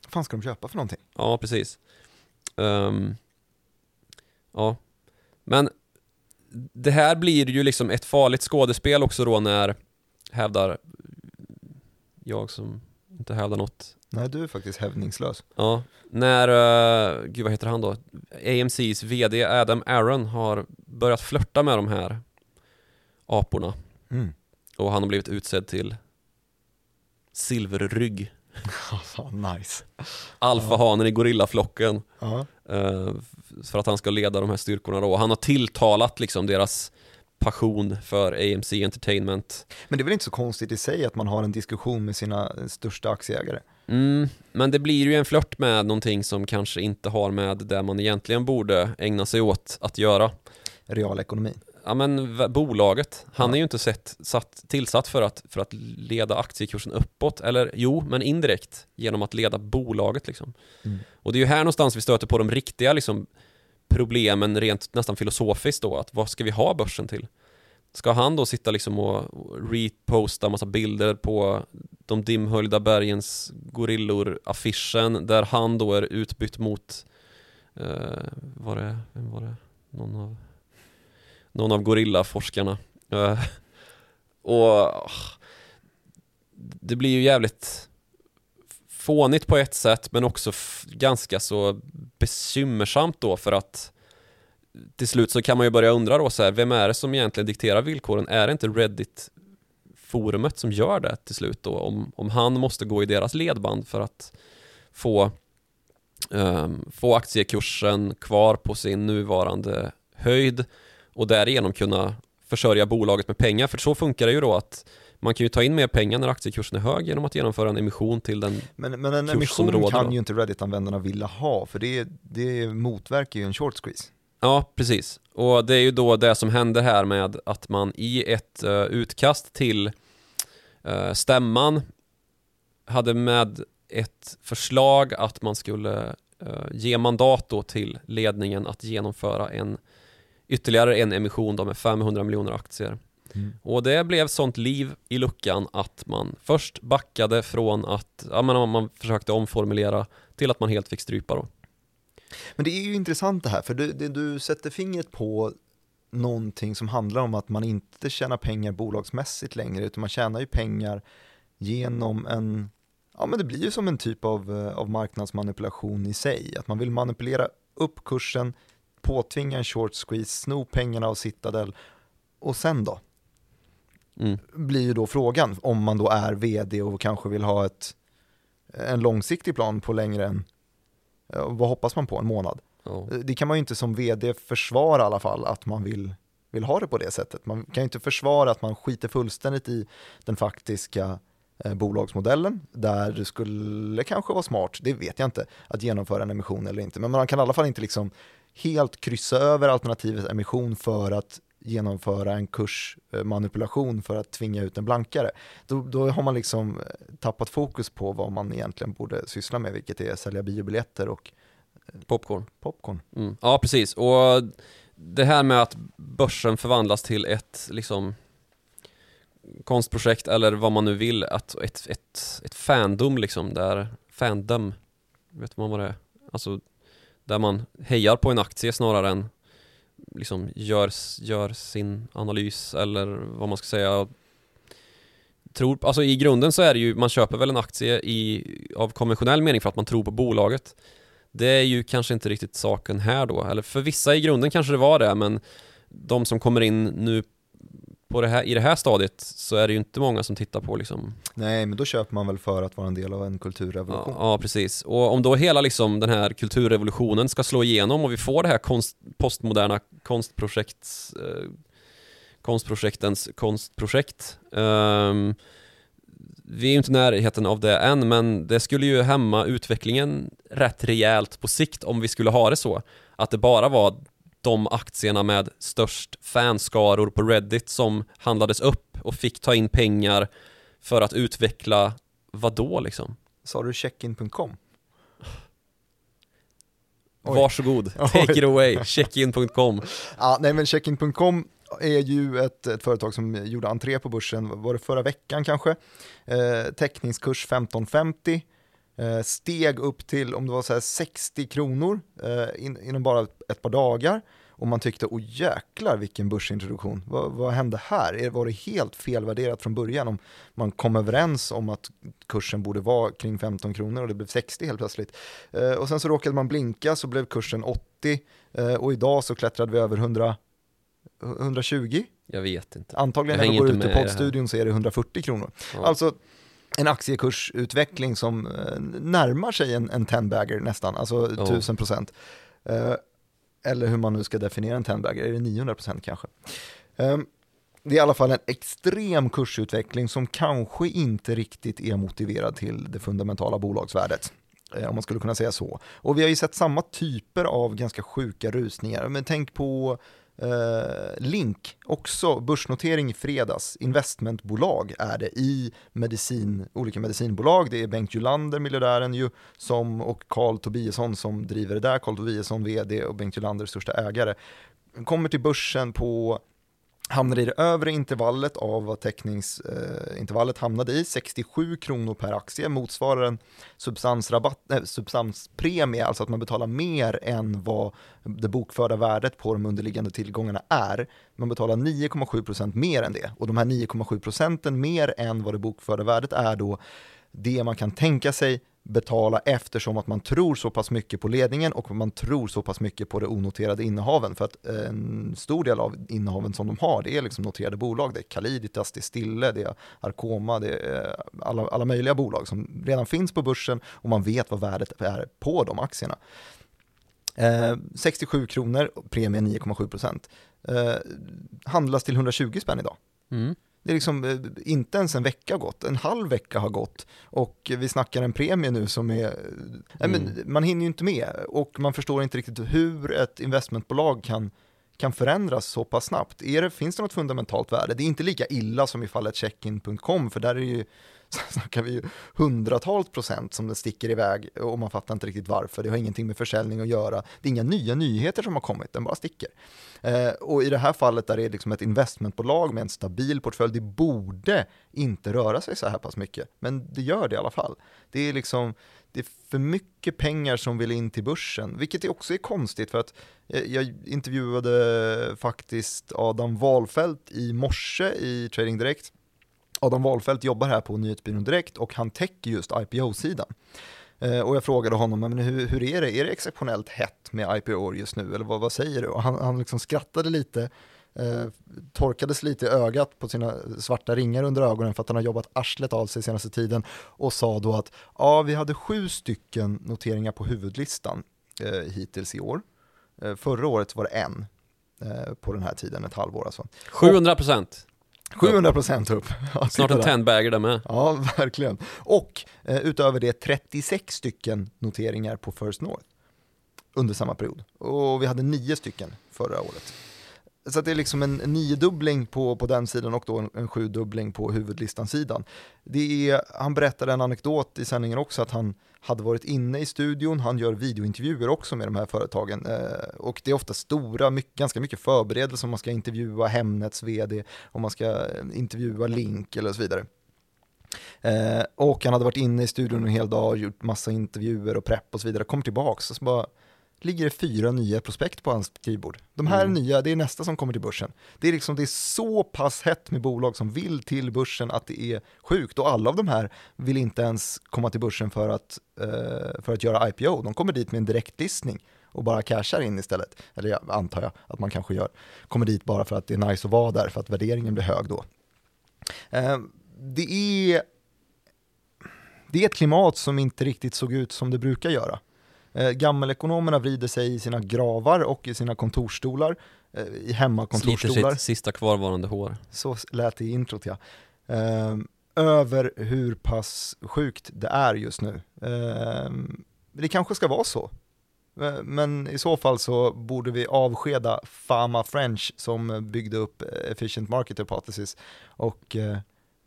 Vad fan ska de köpa för någonting? Ja, precis. Ehm, ja, men det här blir ju liksom ett farligt skådespel också då när, hävdar jag som inte hävdar något, Nej, du är faktiskt hävningslös. ja, när, uh, gud vad heter han då? AMCs VD Adam Aaron har börjat flörta med de här aporna Mm. och han har blivit utsedd till silverrygg, [LAUGHS] Fan, nice. alfahanen i gorillaflocken. Ja. Eh, för att han ska leda de här styrkorna då. Han har tilltalat liksom deras passion för AMC Entertainment. Men det är väl inte så konstigt i sig att man har en diskussion med sina största aktieägare? Mm, men det blir ju en flört med någonting som kanske inte har med det man egentligen borde ägna sig åt att göra. Realekonomi. Ja men bolaget, han Ja. är ju inte sett, satt, tillsatt för att, för att leda aktiekursen uppåt, eller jo, men indirekt genom att leda bolaget liksom. Mm. Och det är ju här någonstans vi stöter på de riktiga liksom, problemen rent nästan filosofiskt då, att vad ska vi ha börsen till? Ska han då sitta liksom och reposta massa bilder på de dimhöljda bergens gorillor affischen där han då är utbytt mot eh, var det, vem var det? Någon av någon av gorillaforskarna Eh, och ah, det blir ju jävligt fånigt på ett sätt men också ganska så bekymmersamt då för att till slut så kan man ju börja undra då så här, vem är det som egentligen dikterar villkoren? Är det inte Reddit forumet som gör det till slut då? Om, om han måste gå i deras ledband för att få, ehm, få aktiekursen kvar på sin nuvarande höjd och därigenom kunna försörja bolaget med pengar. För så funkar det ju då att man kan ju ta in mer pengar när aktiekursen är hög genom att genomföra en emission till den Men, men en emission kan då. ju inte Reddit-användarna vilja ha, för det, det motverkar ju en short squeeze. Ja, precis. Och det är ju då det som händer här med att man i ett eh, utkast till eh, stämman hade med ett förslag att man skulle eh, ge mandat då till ledningen att genomföra en ytterligare en emission då med 500 miljoner aktier. Och det blev sånt liv i luckan att man först backade från att, ja men man försökte omformulera till att man helt fick strypa då. Men det är ju intressant det här, för du, det, du sätter fingret på någonting som handlar om att man inte tjänar pengar bolagsmässigt längre, utan man tjänar ju pengar genom en, ja men det blir ju som en typ av, eh, av marknadsmanipulation i sig, att man vill manipulera upp kursen, påtvinga en short squeeze, sno pengarna av Citadel och sen då? Mm. blir ju då frågan om man då är vd och kanske vill ha ett, en långsiktig plan på längre än, vad hoppas man på, en månad? Ja. Det kan man ju inte som vd försvara i alla fall, att man vill, vill ha det på det sättet. Man kan ju inte försvara att man skiter fullständigt i den faktiska eh, bolagsmodellen, där det skulle kanske vara smart, det vet jag inte, att genomföra en emission eller inte. Men man kan i alla fall inte liksom helt kryssa över alternativet emission för att genomföra en kursmanipulation för att tvinga ut en blankare. Då, då har man liksom eh, tappat fokus på vad man egentligen borde syssla med, vilket är att sälja biobiljetter och Popcorn. popcorn. Mm. Ja, precis. Och det här med att börsen förvandlas till ett liksom konstprojekt eller vad man nu vill, att ett, ett, ett fandom liksom, där fandom, vet man vad det är? Alltså där man hejar på en aktie snarare än liksom gör, gör sin analys eller vad man ska säga tror, alltså i grunden så är det ju, man köper väl en aktie i, av konventionell mening för att man tror på bolaget. Det är ju kanske inte riktigt saken här då, eller för vissa i grunden kanske det var det, men de som kommer in nu på det här, i det här stadiet så är det ju inte många som tittar på liksom Nej, men då köper man väl för att vara en del av en kulturrevolution. Ja, ja, precis. Och om då hela liksom den här kulturrevolutionen ska slå igenom och vi får det här konst, postmoderna konstprojekts, eh, konstprojektens konstprojekt. Um, vi är ju inte i närheten av det än, men det skulle ju hämma utvecklingen rätt rejält på sikt om vi skulle ha det så. Att det bara var de aktierna med störst fanskaror på Reddit som handlades upp och fick ta in pengar för att utveckla vad då liksom? Sa du checkin.com? Oj. Varsågod, take it away, [LAUGHS] checkin.com. Ja, nej men checkin.com är ju ett, ett, företag som gjorde entré på börsen, var det förra veckan kanske? Eh, täckningskurs 1550, eh, steg upp till om det var så 60 kronor eh, in, inom bara ett par dagar och man tyckte, åh jäklar vilken börsintroduktion, vad, vad hände här? Var det helt felvärderat från början om man kom överens om att kursen borde vara kring 15 kronor och det blev 60 helt plötsligt? Eh, och sen så råkade man blinka så blev kursen 80 eh, och idag så klättrade vi över 100 120? Jag vet inte. Antagligen när vi går ut i poddstudion så är det 140 kronor. Ja. Alltså en aktiekursutveckling som eh, närmar sig en, en ten-bagger nästan, alltså oh. 1000 procent. Eh, eller hur man nu ska definiera en ten-bagger, är det 900 procent kanske? Eh, det är i alla fall en extrem kursutveckling som kanske inte riktigt är motiverad till det fundamentala bolagsvärdet eh, om man skulle kunna säga så. Och vi har ju sett samma typer av ganska sjuka rusningar, men tänk på Uh, Link, också börsnotering i fredags, investmentbolag är det i medicin, olika medicinbolag. Det är Bengt Julander, miljardären ju, som, och Carl Tobiasson som driver det där. Carl Tobiasson, vd och Bengt Julander största ägare. Kommer till börsen på hamnade i det övre intervallet av vad täckningsintervallet eh, hamnade i, 67 kronor per aktie, motsvarar en substansrabatt, äh, substanspremie, alltså att man betalar mer än vad det bokförda värdet på de underliggande tillgångarna är. Man betalar 9,7 procent mer än det och de här 9,7 procenten mer än vad det bokförda värdet är då det man kan tänka sig betala eftersom att man tror så pass mycket på ledningen och man tror så pass mycket på det onoterade innehaven. För att eh, en stor del av innehaven som de har, det är liksom noterade bolag. Det är Caliditas, det är Stille, det är Arcoma, det är eh, alla, alla möjliga bolag som redan finns på börsen och man vet vad värdet är på de aktierna. Eh, 67 kronor, premien 9,7 procent. Eh, handlas till 120 spänn idag. Mm. Det är liksom eh, inte ens en vecka gått, en halv vecka har gått och vi snackar en premie nu som är, mm. nej, men mm. man hinner ju inte med och man förstår inte riktigt hur ett investmentbolag kan kan förändras så pass snabbt? Är det, finns det något fundamentalt värde? Det är inte lika illa som i fallet checkin.com, för där är det ju, [LAUGHS] snackar vi ju hundratals procent som det sticker iväg och man fattar inte riktigt varför. Det har ingenting med försäljning att göra. Det är inga nya nyheter som har kommit, den bara sticker. Eh, och i det här fallet där det är liksom ett investmentbolag med en stabil portfölj, det borde inte röra sig så här pass mycket, men det gör det i alla fall. Det är liksom, det är för mycket pengar som vill in till börsen, vilket också är konstigt för att eh, jag intervjuade faktiskt Adam Wahlfelt i morse i Trading Direct. Adam Wahlfelt jobbar här på Nyhetsbyrån Direkt och han täcker just IPO-sidan. Eh, och jag frågade honom, men hur, hur, är det? Är det exceptionellt hett med IPO just nu? Eller vad, vad säger du? Och han, han liksom skrattade lite eh, torkades lite i ögat på sina svarta ringar under ögonen för att han har jobbat arslet av sig senaste tiden och sa då att ja, vi hade sju stycken noteringar på huvudlistan eh, hittills i år. Eh, förra året var det en eh, på den här tiden, ett halvår alltså. 700 procent. 700 procent upp. [LAUGHS] Snart en tenbagger där med. Ja, [LAUGHS] verkligen. Och eh, utöver det 36 stycken noteringar på First North under samma period. Och vi hade nio stycken förra året. Så det är liksom en niodubbling på, på den sidan och då en, en sjudubbling på huvudlistan-sidan. Det är, han berättade en anekdot i sändningen också att han hade varit inne i studion, han gör videointervjuer också med de här företagen eh, och det är ofta stora, mycket, ganska mycket förberedelser. Om man ska intervjua Hemnets vd, om man ska eh, intervjua Link eller så vidare. Eh, och han hade varit inne i studion en hel dag, gjort massa intervjuer och prepp och så vidare, kommer tillbaks och så bara ligger det fyra nya prospekt på hans skrivbord. De här Mm. nya, det är nästa som kommer till börsen. Det är liksom, det är så pass hett med bolag som vill till börsen att det är sjukt. Och alla av de här vill inte ens komma till börsen för att, eh, för att göra IPO. De kommer dit med en direktlistning och bara cashar in istället. Eller jag antar jag att man kanske gör. Kommer dit bara för att det är nice att vara där, för att värderingen blir hög då. Eh, det är det är ett klimat som inte riktigt såg ut som det brukar göra. Eh, gammelekonomerna vrider sig i sina gravar och i sina kontorsstolar, eh, i Sliter hemmakontorsstolar, sitt sista kvarvarande hår. så lät det i introt ja, eh, över hur pass sjukt det är just nu. Eh, det kanske ska vara så, Eh, men i så fall så borde vi avskeda Fama French som byggde upp Efficient Market Hypothesis och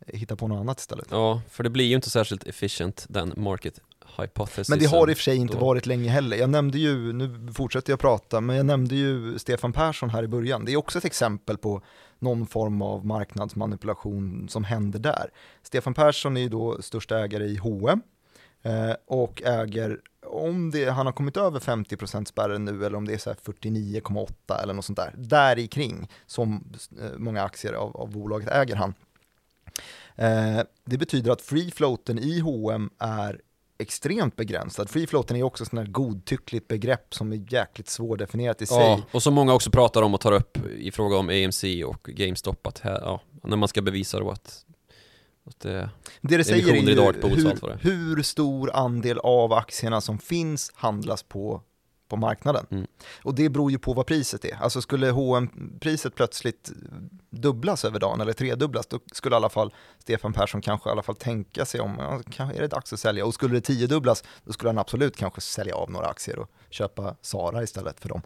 hitta på något annat istället. Ja, för det blir ju inte särskilt efficient den market hypothesis. Men det har i och för sig inte då. varit länge heller. Jag nämnde ju, nu fortsätter jag prata, men jag nämnde ju Stefan Persson här i början. Det är också ett exempel på någon form av marknadsmanipulation som händer där. Stefan Persson är ju då största ägare i H&M eh, och äger, om det, han har kommit över 50% spärren nu eller om det är så här 49,8 eller något sånt där, där i kring som eh, många aktier av, av bolaget äger han. Eh, det betyder att free floaten i H&M är extremt begränsad. Free floaten är också ett här godtyckligt begrepp som är jäkligt svårdefinierat i sig. Ja, och som många också pratar om och tar upp i fråga om AMC och GameStop, att här, ja, när man ska bevisa då att, det, Det det säger är ju hur, det hur stor andel av aktierna som finns handlas på, på marknaden. Mm. Och det beror ju på vad priset är. Alltså skulle hm priset plötsligt dubblas över dagen eller tredubblas, då skulle i alla fall Stefan Persson kanske i alla fall tänka sig om, ja, är det dags att sälja. Och skulle det tiodubblas, då skulle han absolut kanske sälja av några aktier och köpa Sara istället för dem.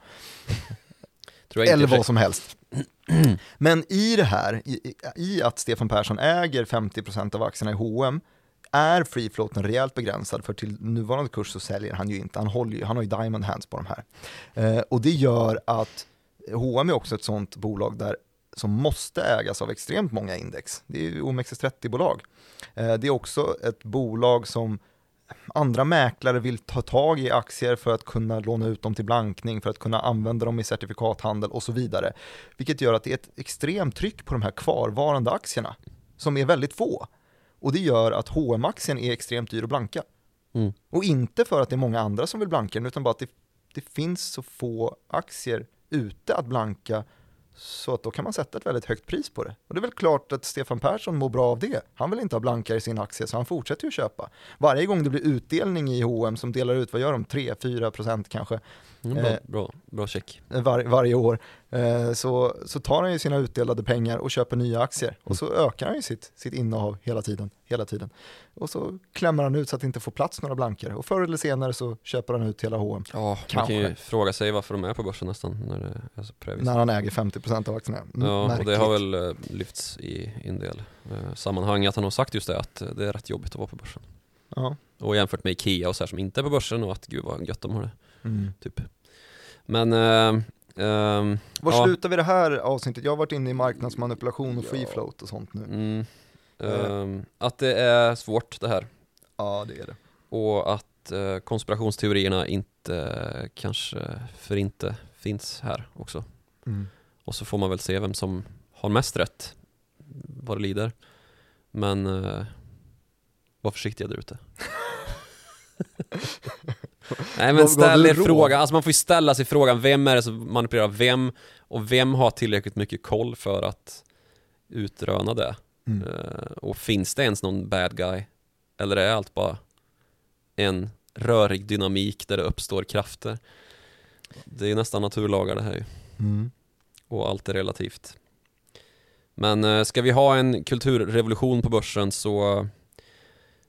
[LAUGHS] Eller vad som helst. Men i det här, i, i- i att Stefan Persson äger 50% av aktierna i H&M är free floaten rejält begränsad för till nuvarande kurs så säljer han ju inte, han, håller ju, han har ju diamond hands på de här. Eh, och det gör att H&M är också ett sånt bolag där som måste ägas av extremt många index. Det är ju OMXS30-bolag. Eh, det är också ett bolag som andra mäklare vill ta tag i aktier för att kunna låna ut dem till blankning, för att kunna använda dem i certifikathandel och så vidare. Vilket gör att det är ett extremt tryck på de här kvarvarande aktierna, som är väldigt få. Och det gör att hm aktien är extremt dyr att blanka. Mm. Och inte för att det är många andra som vill blanka den, utan bara att det, det finns så få aktier ute att blanka så att då kan man sätta ett väldigt högt pris på det. Och det är väl klart att Stefan Persson mår bra av det. Han vill inte ha blankare i sin aktie så han fortsätter ju att köpa. Varje gång det blir utdelning i H&M som delar ut, vad gör de, 3-4% kanske Mm, bra, Eh. bra, bra check. eh, var, varje år, eh, så, så tar han ju sina utdelade pengar och köper nya aktier. Och så ökar han ju sitt, sitt innehav hela tiden, hela tiden. Och så klämmer han ut så att det inte får plats några blankare. Och förr eller senare så köper han ut hela H&M Ja, man Kanske. kan ju fråga sig varför de är på börsen nästan när det är så previs. när han äger 50% av aktierna. Mm, Ja, och det märkligt. har väl lyfts i en del eh, sammanhang att han har sagt just det att det är rätt jobbigt att vara på börsen. Ja. Och jämfört med Ikea och så här som inte är på börsen och att gud vad gött de har det, Mm. typ. Men, eh, ehm, Var ja, slutar vi det här avsnittet? Jag har varit inne i marknadsmanipulation och free float och sånt nu. mm, ehm, att det är svårt det här. Ja, det är det. Och att eh, konspirationsteorierna inte kanske för inte finns här också. Mm. Och så får man väl se vem som har mest rätt vad det lider. Men eh, var försiktiga där ute. [LAUGHS] [LAUGHS] Nej men ställ er frågan, alltså man får ju ställa sig frågan vem är det som manipulerar vem och vem har tillräckligt mycket koll för att utröna det? Mm. Eh, och finns det ens någon bad guy? Eller är allt bara en rörig dynamik där det uppstår krafter? Det är nästan naturlagar det här ju Mm. och allt är relativt. Men eh, ska vi ha en kulturrevolution på börsen så,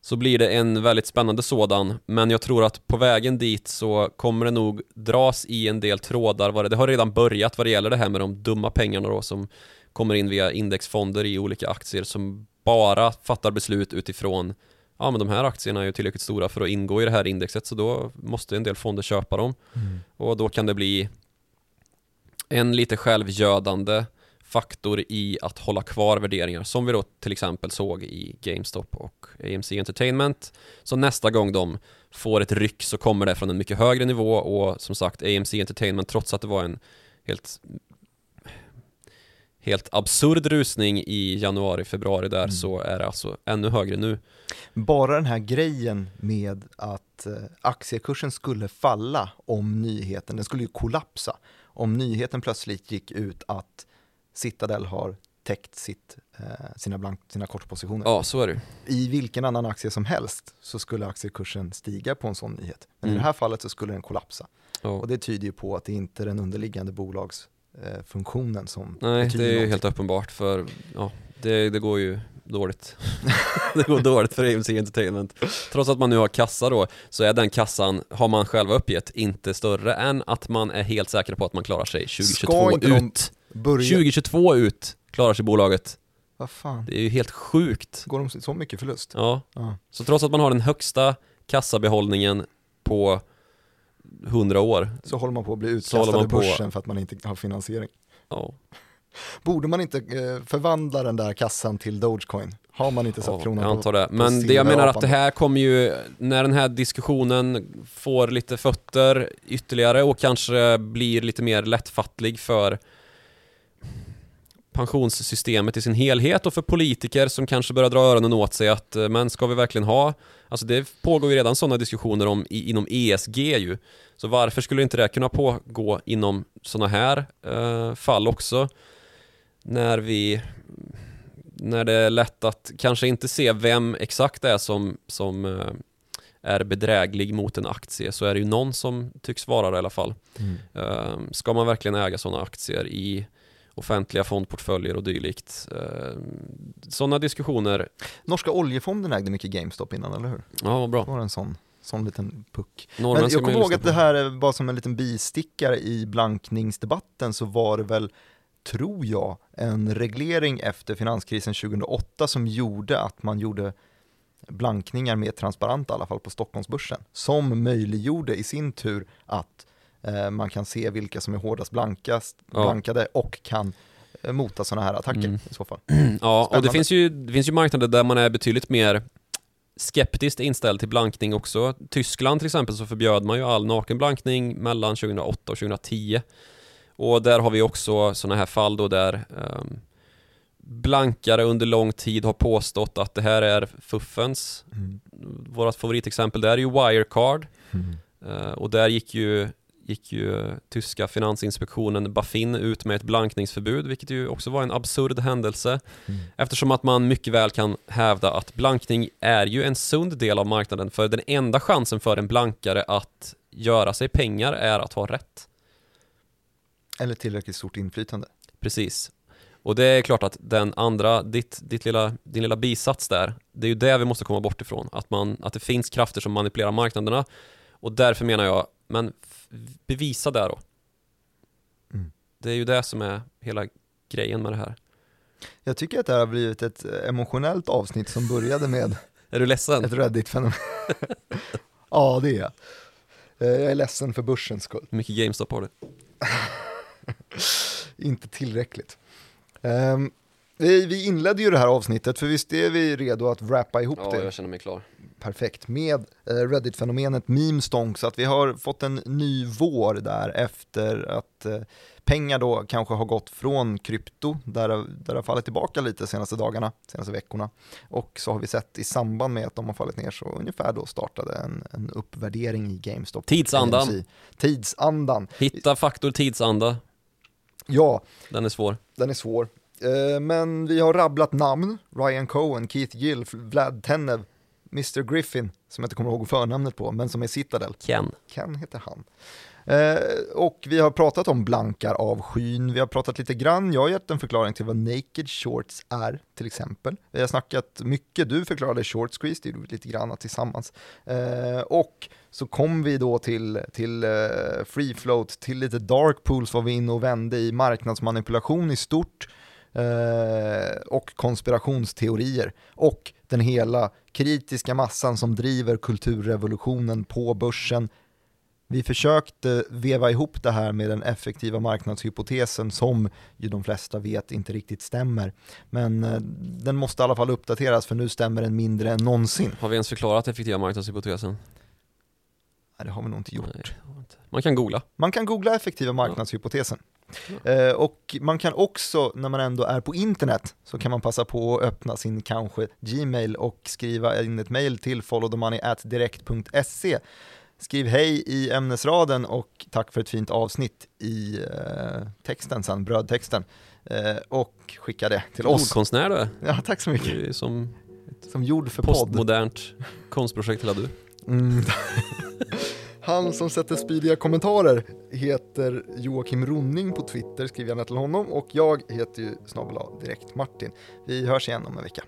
så blir det en väldigt spännande sådan. Men jag tror att på vägen dit så kommer det nog dras i en del trådar. Det har redan börjat vad det gäller det här med de dumma pengarna då som kommer in via indexfonder i olika aktier som bara fattar beslut utifrån Ja men de här aktierna är ju tillräckligt stora för att ingå i det här indexet så då måste en del fonder köpa dem. Mm. Och då kan det bli en lite självgödande faktor i att hålla kvar värderingar som vi då till exempel såg i GameStop och AMC Entertainment. Så nästa gång de får ett ryck så kommer det från en mycket högre nivå och som sagt AMC Entertainment trots att det var en helt helt absurd rusning i januari, februari där Mm. så är det alltså ännu högre nu. Bara den här grejen med att eh, aktiekursen skulle falla om nyheten, den skulle ju kollapsa om nyheten plötsligt gick ut att Citadel har täckt sitt, eh, sina, blank, sina kortpositioner. Ja, så är det. I vilken annan aktie som helst så skulle aktiekursen stiga på en sån nyhet. Men i Mm. det här fallet så skulle den kollapsa. Ja. Och det tyder ju på att det inte är den underliggande bolagsfunktionen som Nej, det är ju någonting. helt uppenbart för ja, det, det går ju dåligt. [LAUGHS] det går dåligt för AMC Entertainment. Trots att man nu har kassa då, så är den kassan, har man själva uppgett, inte större än att man är helt säker på att man klarar sig 2022 inte de ut. Börja... 2022 ut klarar sig bolaget. Vad fan, Det är ju helt sjukt. går de så mycket förlust? Ja, Ja. så trots att man har den högsta kassabehållningen på 100 år, Så håller man på att bli utkastad ur börsen för att man inte har finansiering. ja, Borde man inte eh, förvandla den där kassan till Dogecoin? Har man inte satt Ja, kronan jag antar det. på Men det jag menar att silverapan det här kommer ju, när den här diskussionen får lite fötter ytterligare och kanske blir lite mer lättfattlig för pensionssystemet i sin helhet och för politiker som kanske börjar dra öronen åt sig att eh, men ska vi verkligen ha Alltså det pågår ju redan sådana diskussioner om i, inom ESG ju Så varför skulle inte det kunna pågå inom sådana här eh, fall också? När vi när det är lätt att kanske inte se vem exakt det är som, som eh, är bedräglig mot en aktie så är det ju någon som tycks vara det i alla fall. Mm. Eh, Ska man verkligen äga sådana aktier i offentliga fondportföljer och dylikt? Eh, Sådana diskussioner, Norska oljefonden ägde mycket GameStop innan, eller hur? ja vad bra. Det var en sån, sån liten puck. Norrmän Men jag kommer ihåg att det här är bara som en liten bistickare i blankningsdebatten så var det väl, tror jag, en reglering efter finanskrisen 2008 som gjorde att man gjorde blankningar mer transparenta, i alla fall på Stockholmsbörsen, som möjliggjorde i sin tur att man kan se vilka som är hårdast blankast, Ja. blankade och kan eh, mota sådana här attacker Mm. i så fall. [CLEARS THROAT] Ja, och det Spännande. finns, ju, det finns ju marknader där man är betydligt mer skeptiskt inställd till blankning också. Tyskland till exempel så förbjöd man ju all nakenblankning mellan 2008 och 2010. Och där har vi också sådana här fall då där ehm, blankare under lång tid har påstått att det här är fuffens. Mm. Vårat favoritexempel där är ju Wirecard. Mm. Eh, och där gick ju, gick ju tyska finansinspektionen Bafin ut med ett blankningsförbud, vilket ju också var en absurd händelse. Mm. Eftersom att man mycket väl kan hävda att blankning är ju en sund del av marknaden, för den enda chansen för en blankare att göra sig pengar är att ha rätt. Eller tillräckligt stort inflytande. Precis. Och det är klart att den andra, ditt, ditt lilla, din lilla bisats där, det är ju det vi måste komma bort ifrån. Att, man, att det finns krafter som manipulerar marknaderna. Och därför menar jag, men bevisa det då. Mm. Det är ju det som är hela grejen med det här. Jag tycker att det här har blivit ett emotionellt avsnitt som började med [LAUGHS] Är du ledsen? ett Reddit-fenomen. [LAUGHS] ja, det är jag. Eh, Jag är ledsen för börsens skull. Hur mycket GameStop har du? [LAUGHS] Inte tillräckligt. Ehm, vi, vi inledde ju det här avsnittet, för visst är vi redo att wrappa ihop Ja, det jag känner mig klar. perfekt med eh, Reddit-fenomenet memestonk, så att vi har fått en ny vår där efter att eh, pengar då kanske har gått från krypto, där, där det har fallit tillbaka lite senaste dagarna, senaste veckorna. Och så har vi sett i samband med att de har fallit ner så ungefär då startade en, en uppvärdering i GameStop. Tidsandan. AMC. Tidsandan. Hitta faktor tidsanda. Ja, Den är svår. den är svår. Eh, Men vi har rabblat namn, Ryan Cohen, Keith Gill, Vlad Tenev, Mr Griffin, som jag inte kommer ihåg förnamnet på, men som är Citadel. Ken. Ken heter han. Eh, och vi har pratat om blankar av skyn, vi har pratat lite grann, jag har gett en förklaring till vad naked shorts är till exempel. Vi har snackat mycket, du förklarade short squeeze, det gjorde vi lite grann tillsammans. Eh, och så kom vi då till, till free float, till lite dark pools var vi inne och vände i marknadsmanipulation i stort eh, och konspirationsteorier och den hela kritiska massan som driver kulturrevolutionen på börsen Vi försökte veva ihop det här med den effektiva marknadshypotesen som ju de flesta vet inte riktigt stämmer. Men eh, den måste i alla fall uppdateras för nu stämmer den mindre än någonsin. Har vi ens förklarat effektiva marknadshypotesen? Nej, det har vi nog inte gjort. Nej, inte. Man kan googla. Man kan googla effektiva marknadshypotesen. Eh, och man kan också, när man ändå är på internet, så kan man passa på att öppna sin kanske Gmail och skriva in ett mail till followthemoney.direkt.se. Skriv hej i ämnesraden och tack för ett fint avsnitt i eh, texten sen, brödtexten. Eh, och skicka det till oss. Ordkonstnär du är. Ja, tack så mycket. Du som Som gjord för podd. postmodernt konstprojekt hela du. Mm. [LAUGHS] Han som sätter spydiga kommentarer heter Joakim Ronning på Twitter, skriver gärna till honom och jag heter ju snabel direkt Martin. Vi hörs igen om en vecka.